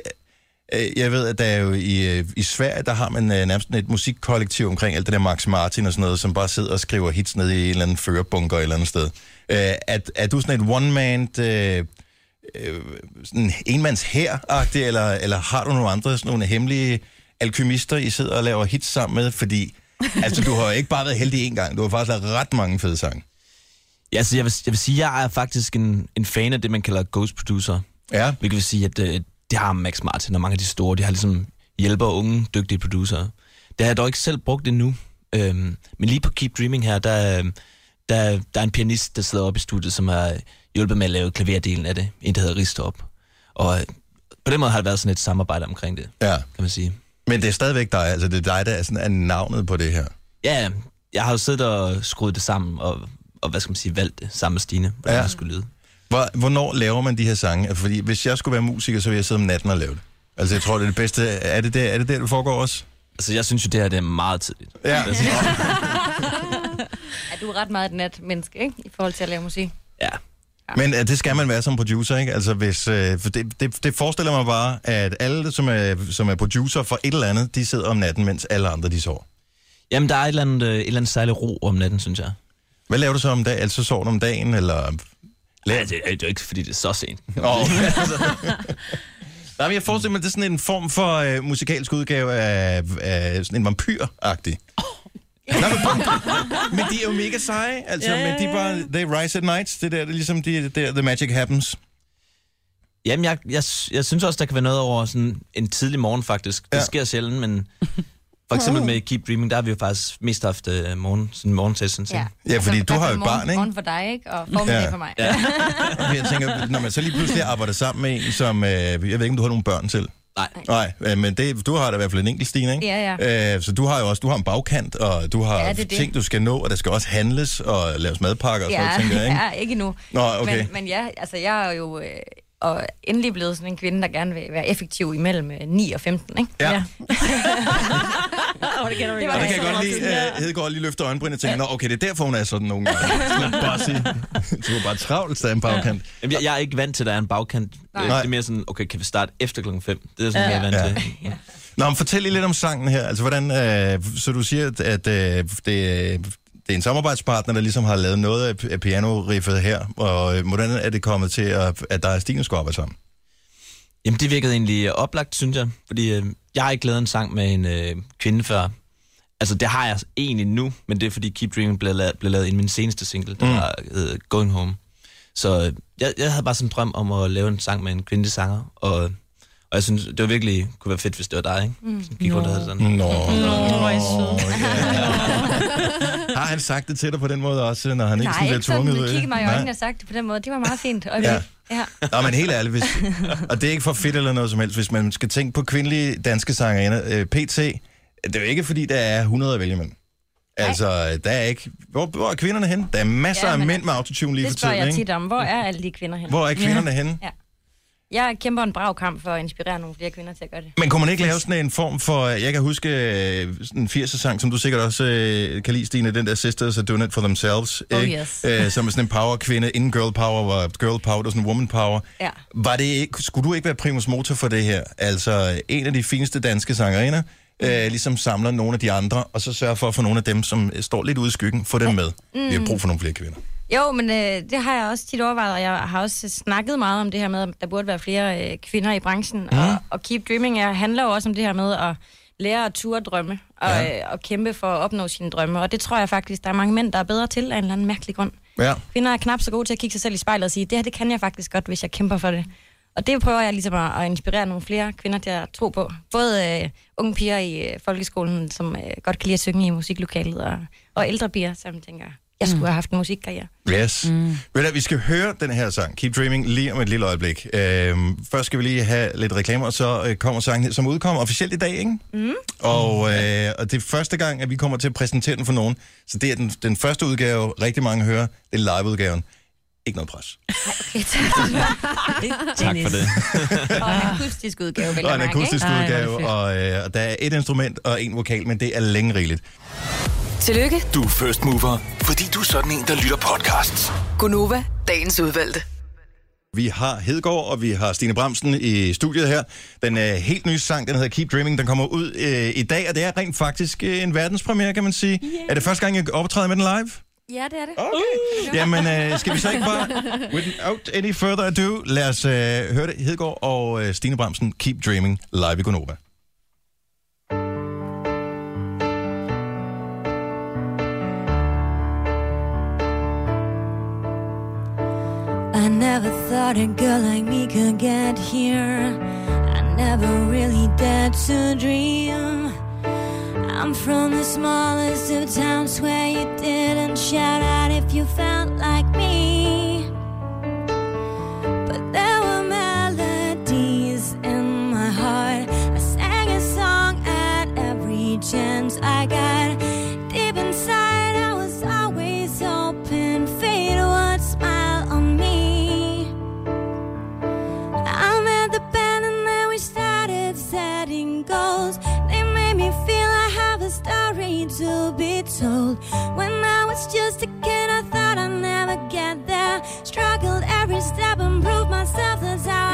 øh, jeg ved, at der er jo i, øh, i Sverige, der har man øh, nærmest et musikkollektiv omkring alt det der Max Martin og sådan noget, som bare sidder og skriver hits ned i en eller anden førerbunker et eller andet sted. Øh, er, er du sådan et one-man, øh, øh, sådan enmands her eller, eller har du nogle andre sådan nogle hemmelige alkymister, I sidder og laver hits sammen med? Fordi altså, du har jo ikke bare været heldig en gang, du har faktisk lavet ret mange fede sange. Ja, altså jeg vil, jeg vil sige, jeg er faktisk en, en fan af det, man kalder ghost producer. Ja. Hvilket vil sige, at øh, det har Max Martin og mange af de store, de har ligesom hjælper unge, dygtige producer. Det har jeg dog ikke selv brugt endnu. Øhm, men lige på Keep Dreaming her, der, der, der er en pianist, der sidder oppe i studiet, som har hjulpet med at lave klaverdelen af det. En, der hedder Ristop. Og øh, på den måde har det været sådan et samarbejde omkring det, Ja. kan man sige. Men det er stadigvæk dig, altså det er dig, der er, sådan, er navnet på det her. Ja, jeg har jo siddet og skruet det sammen, og, og hvad skal man sige, valgt det sammen med Stine, hvordan Ja. det skulle lyde. Hvor, hvornår laver man de her sange? Fordi hvis jeg skulle være musiker, så ville jeg sidde om natten og lave det. Altså jeg tror, det er det bedste. Er det der, er det, der det foregår også? Altså, jeg synes jo, det her det er meget tidligt. Ja. Altså, Ja, du er ret meget et natmenneske, ikke? I forhold til at lave musik. ja. Men uh, det skal man være som producer, ikke? Altså hvis, uh, for det, det, det forestiller mig bare, at alle, som er, som er producer for et eller andet, de sidder om natten, mens alle andre, de sover. Jamen, der er et eller andet, øh, et eller andet særligt ro om natten, synes jeg. Hvad laver du så om dagen? Altså sover du om dagen, eller... Ja, det, er- jo ikke, fordi det er så sent. Oh, Nej, men jeg forestiller mig, at det er sådan en form for uh, musikalsk udgave af, af sådan en vampyr-agtig. Nå, men, men de er jo mega seje, altså, Ja, men de er bare, they rise at night, det der, det er ligesom de, der, the magic happens. Jamen, jeg, jeg, jeg synes også, der kan være noget over sådan en tidlig morgen, faktisk. Det Ja. sker sjældent, men for eksempel med Keep Dreaming, der har vi jo faktisk mest haft uh, morgen, sådan morgensession. Ja. Ja, fordi du har jo et morgen, barn, ikke? Morgen for dig, ikke? Og formiddag Ja. for mig. Ja. Og jeg tænker, når man så lige pludselig arbejder sammen med en, som, øh, jeg ved ikke, om du har nogle børn selv. Nej. Nej, øh, men det, du har da i hvert fald en enkelt, Stine, ikke? Ja, Øh, så du har jo også, du har en bagkant, og du har Ja, ja, det er det. ting, du skal nå, og der skal også handles og laves madpakker og sådan Ja, noget, tænker jeg, ikke? ja, ikke endnu. Nå, okay. Men, men ja, altså jeg er jo øh, og endelig blevet sådan en kvinde, der gerne vil være effektiv imellem øh, 9 og 15, ikke? Ja. ja. Oh, det kender Det var Og der jeg kan jeg godt lide, uh, Hedegaard lige løfter øjenbryn og tænker, nå, okay, det er derfor, hun er sådan nogle gange. Sige, du er bare travlt, så er en bagkant. Jamen, jeg, jeg er ikke vant til, at der er en bagkant. Nej. Nej. Det er mere sådan, okay, kan vi starte efter klokken 5? Det er sådan, ja. jeg er vant Ja. til. Nå, men fortæl lige lidt om sangen her. Altså, hvordan, øh, så du siger, at, at øh, det, det er en samarbejdspartner, der ligesom har lavet noget af, piano-riffet her, og øh, hvordan er det kommet til, at, at der er Stine skulle arbejde sammen? Jamen, det virkede egentlig oplagt, synes jeg. Fordi øh, jeg har ikke lavet en sang med en øh, kvinde før. Altså, det har jeg egentlig nu, men det er fordi Keep Dreaming blev lavet, blev lavet i min seneste single, der Mm. mm. hedder Going Home. Så øh, jeg, jeg havde bare sådan en drøm om at lave en sang med en kvindelig sanger, og, og jeg synes, det var virkelig kunne være fedt, hvis det var dig, ikke? Mm. Som gik rundt og havde sådan. Nå, Nå, søde. Har han sagt det til dig på den måde også, når han ikke Nej, sådan bliver ikke sådan, tvunget du ud? kiggede mig i Nej. øjnene og sagt det på den måde. Det var meget fint. Og Ja. ja. ja. Nå, men helt ærligt, hvis, og det er ikke for fedt eller noget som helst, hvis man skal tænke på kvindelige danske sangerinder, øh, PT, det er jo ikke fordi, der er 100 at vælge imellem. Altså, der er ikke... Hvor, hvor er kvinderne hen? Der er masser Ja, af mænd med autotune lige Det for spørger tiden, jeg ikke? tit om. Hvor er alle de kvinder henne? Hvor er kvinderne henne? Ja. Jeg kæmper en brav kamp for at inspirere nogle flere kvinder til at gøre det. Men kunne man ikke lave sådan en form for... Jeg kan huske øh, en 80'er-sang, som du sikkert også øh, kan lide, Stine, den der Sisters Are Doing It For Themselves. Oh, ikke? yes. Øh, som er sådan en power-kvinde. Inden girl power var girl power, var sådan woman power. Ja. Var det ikke, skulle du ikke være primus motor for det her? Altså, en af de fineste danske sangerinder, øh, ligesom samler nogle af de andre, og så sørger for at få nogle af dem, som står lidt ude i skyggen, få dem med. Mm. Vi har brug for nogle flere kvinder. Jo, men øh, det har jeg også tit overvejet, og jeg har også snakket meget om det her med, at der burde være flere øh, kvinder i branchen. Mm. Og, og Keep Dreaming er, handler jo også om det her med at lære at ture drømme, og, Ja. ja. øh, og kæmpe for at opnå sine drømme. Og det tror jeg faktisk, der er mange mænd, der er bedre til af en eller anden mærkelig grund. Ja. Kvinder er knap så gode til at kigge sig selv i spejlet og sige, det her det kan jeg faktisk godt, hvis jeg kæmper for det. Og det prøver jeg ligesom at, at inspirere nogle flere kvinder til at tro på. Både øh, unge piger i øh, folkeskolen, som øh, godt kan lide at synge i musiklokalet, og, og ældre piger, som tænker, jeg skulle have haft en musikkarriere. Yes. Mm. Ved du, hvad, vi skal høre den her sang, Keep Dreaming, lige om et lille øjeblik. Øhm, først skal vi lige have lidt reklamer, og så øh, kommer sangen, som udkommer officielt i dag, ikke? Mm. Og, øh, og det er første gang, at vi kommer til at præsentere den for nogen. Så det er den, den første udgave, rigtig mange hører. Det er live-udgaven. Ikke noget pres. Okay, tak. Tak for det. og en akustisk udgave, vel Og en akustisk udgave, og, øh, og der er et instrument og en vokal, men det er længe rigeligt. Tillykke, Du er first mover, fordi du er sådan en, der lytter podcasts. Gunova, dagens udvalgte. Vi har Hedgaard, og vi har Stine Bramsen i studiet her. Den er helt nye sang, den hedder Keep Dreaming. Den kommer ud øh, i dag, og det er rent faktisk øh, en verdenspremiere, kan man sige. Yeah. Er det første gang, jeg optræder med den live? Ja, det er det. Okay. Jamen, øh, skal vi så ikke bare, without any further ado, lad os øh, høre det. Hedgaard og øh, Stine Bramsen, Keep Dreaming, live i Gonova. I never thought a girl like me could get here. I never really dared to dream. I'm from the smallest of towns where you didn't shout out if you felt like me. Kid, I thought I'd never get there. Struggled every step and proved myself. How I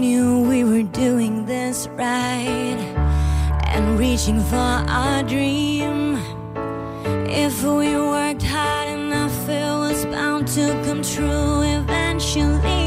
knew we were doing this right and reaching for our dream. If we worked hard enough, it was bound to come true eventually.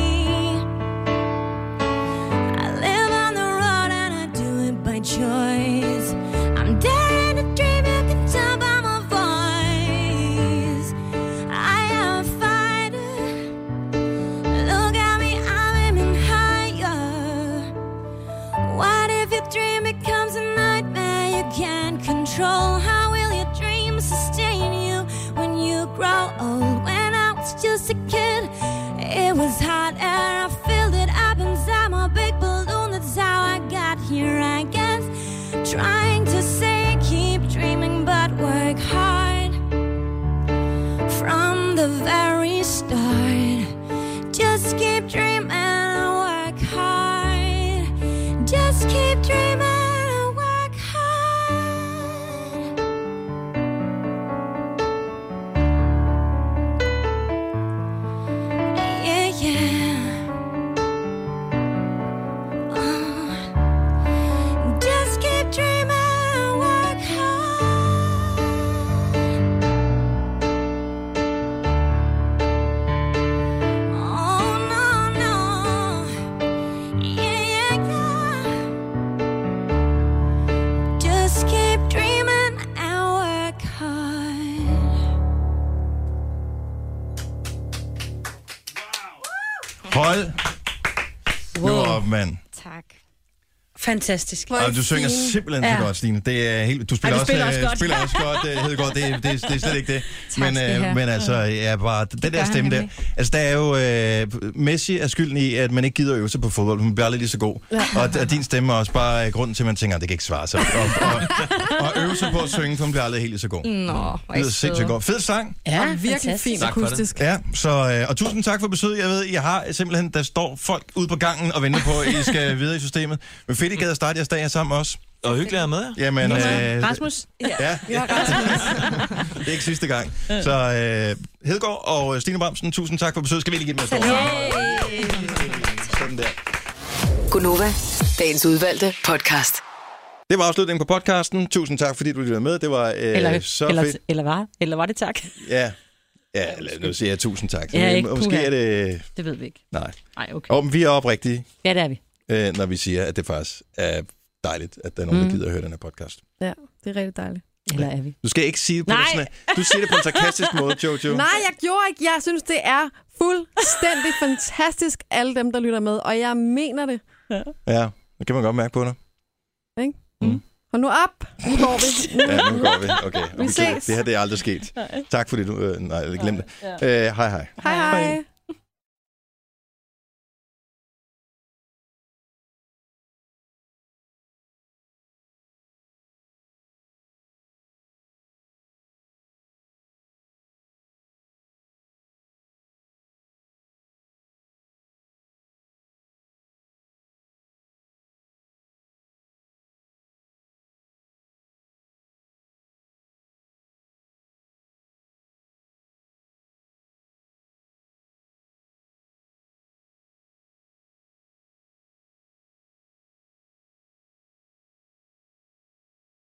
Fantastisk. Og du synger simpelthen så godt, Stine. Det er helt, du spiller, Ej, du spiller også, også øh, godt. spiller også godt, det, Hedegaard. Det, det, det er slet ikke det. Tak men, øh, men altså, ja, bare, den gør der stemme der. Altså, der er jo... Øh, Messi er skylden i, at man ikke gider øve sig på fodbold. Man bliver aldrig lige så god. Ja. Og, og din stemme er også bare øh, grunden til, at man tænker, at det kan ikke svare sig. Og, og, og øve sig på at synge, for man bliver aldrig helt lige så god. Nå, hvor Det lyder sindssygt godt. Fed sang. Ja, og virkelig fint for det. akustisk. Ja, så, øh, og tusind tak for besøget. Jeg ved, jeg har simpelthen, der står folk ude på gangen og venter på, at I skal videre i systemet. Men fedt, I gad at starte jeres dag her sammen også. Og hyggeligt at have med jer. Jamen, øh, Rasmus? Ja. Ja, Rasmus. det er ikke sidste gang. Så øh, Hedegaard og Stine Bramsen, tusind tak for besøget. Skal vi lige give dem en stor Sådan der. Gunova, dagens udvalgte podcast. Det var afslutningen på podcasten. Tusind tak, fordi du lyttede med. Det var øh, Eller, så eller, fedt. eller, var, eller var det tak? Ja. Ja, lad nu siger jeg tusind tak. Ja, ikke Måske puha. er det... Det ved vi ikke. Nej. Nej, okay. Og vi er oprigtige, Ja, det er vi. Øh, når vi siger, at det faktisk er dejligt, at der er nogen, der Mm. gider at høre den her podcast. Ja, det er rigtig dejligt. Eller er vi? Du skal ikke sige det på Nej. sådan en- Du siger det på en sarkastisk måde, Jojo. Nej, jeg gjorde ikke. Jeg synes, det er fuldstændig fantastisk, alle dem, der lytter med. Og jeg mener det. Ja, det kan man godt mærke på dig. Ikke? Mm. Hold nu op. Nu går vi. Nu, Ja, nu går vi. Okay. og Vi ses. Det her det er aldrig sket. Nej. Tak fordi du... Øh, nej, jeg glemte det. Øh, hej hej. Hej hej.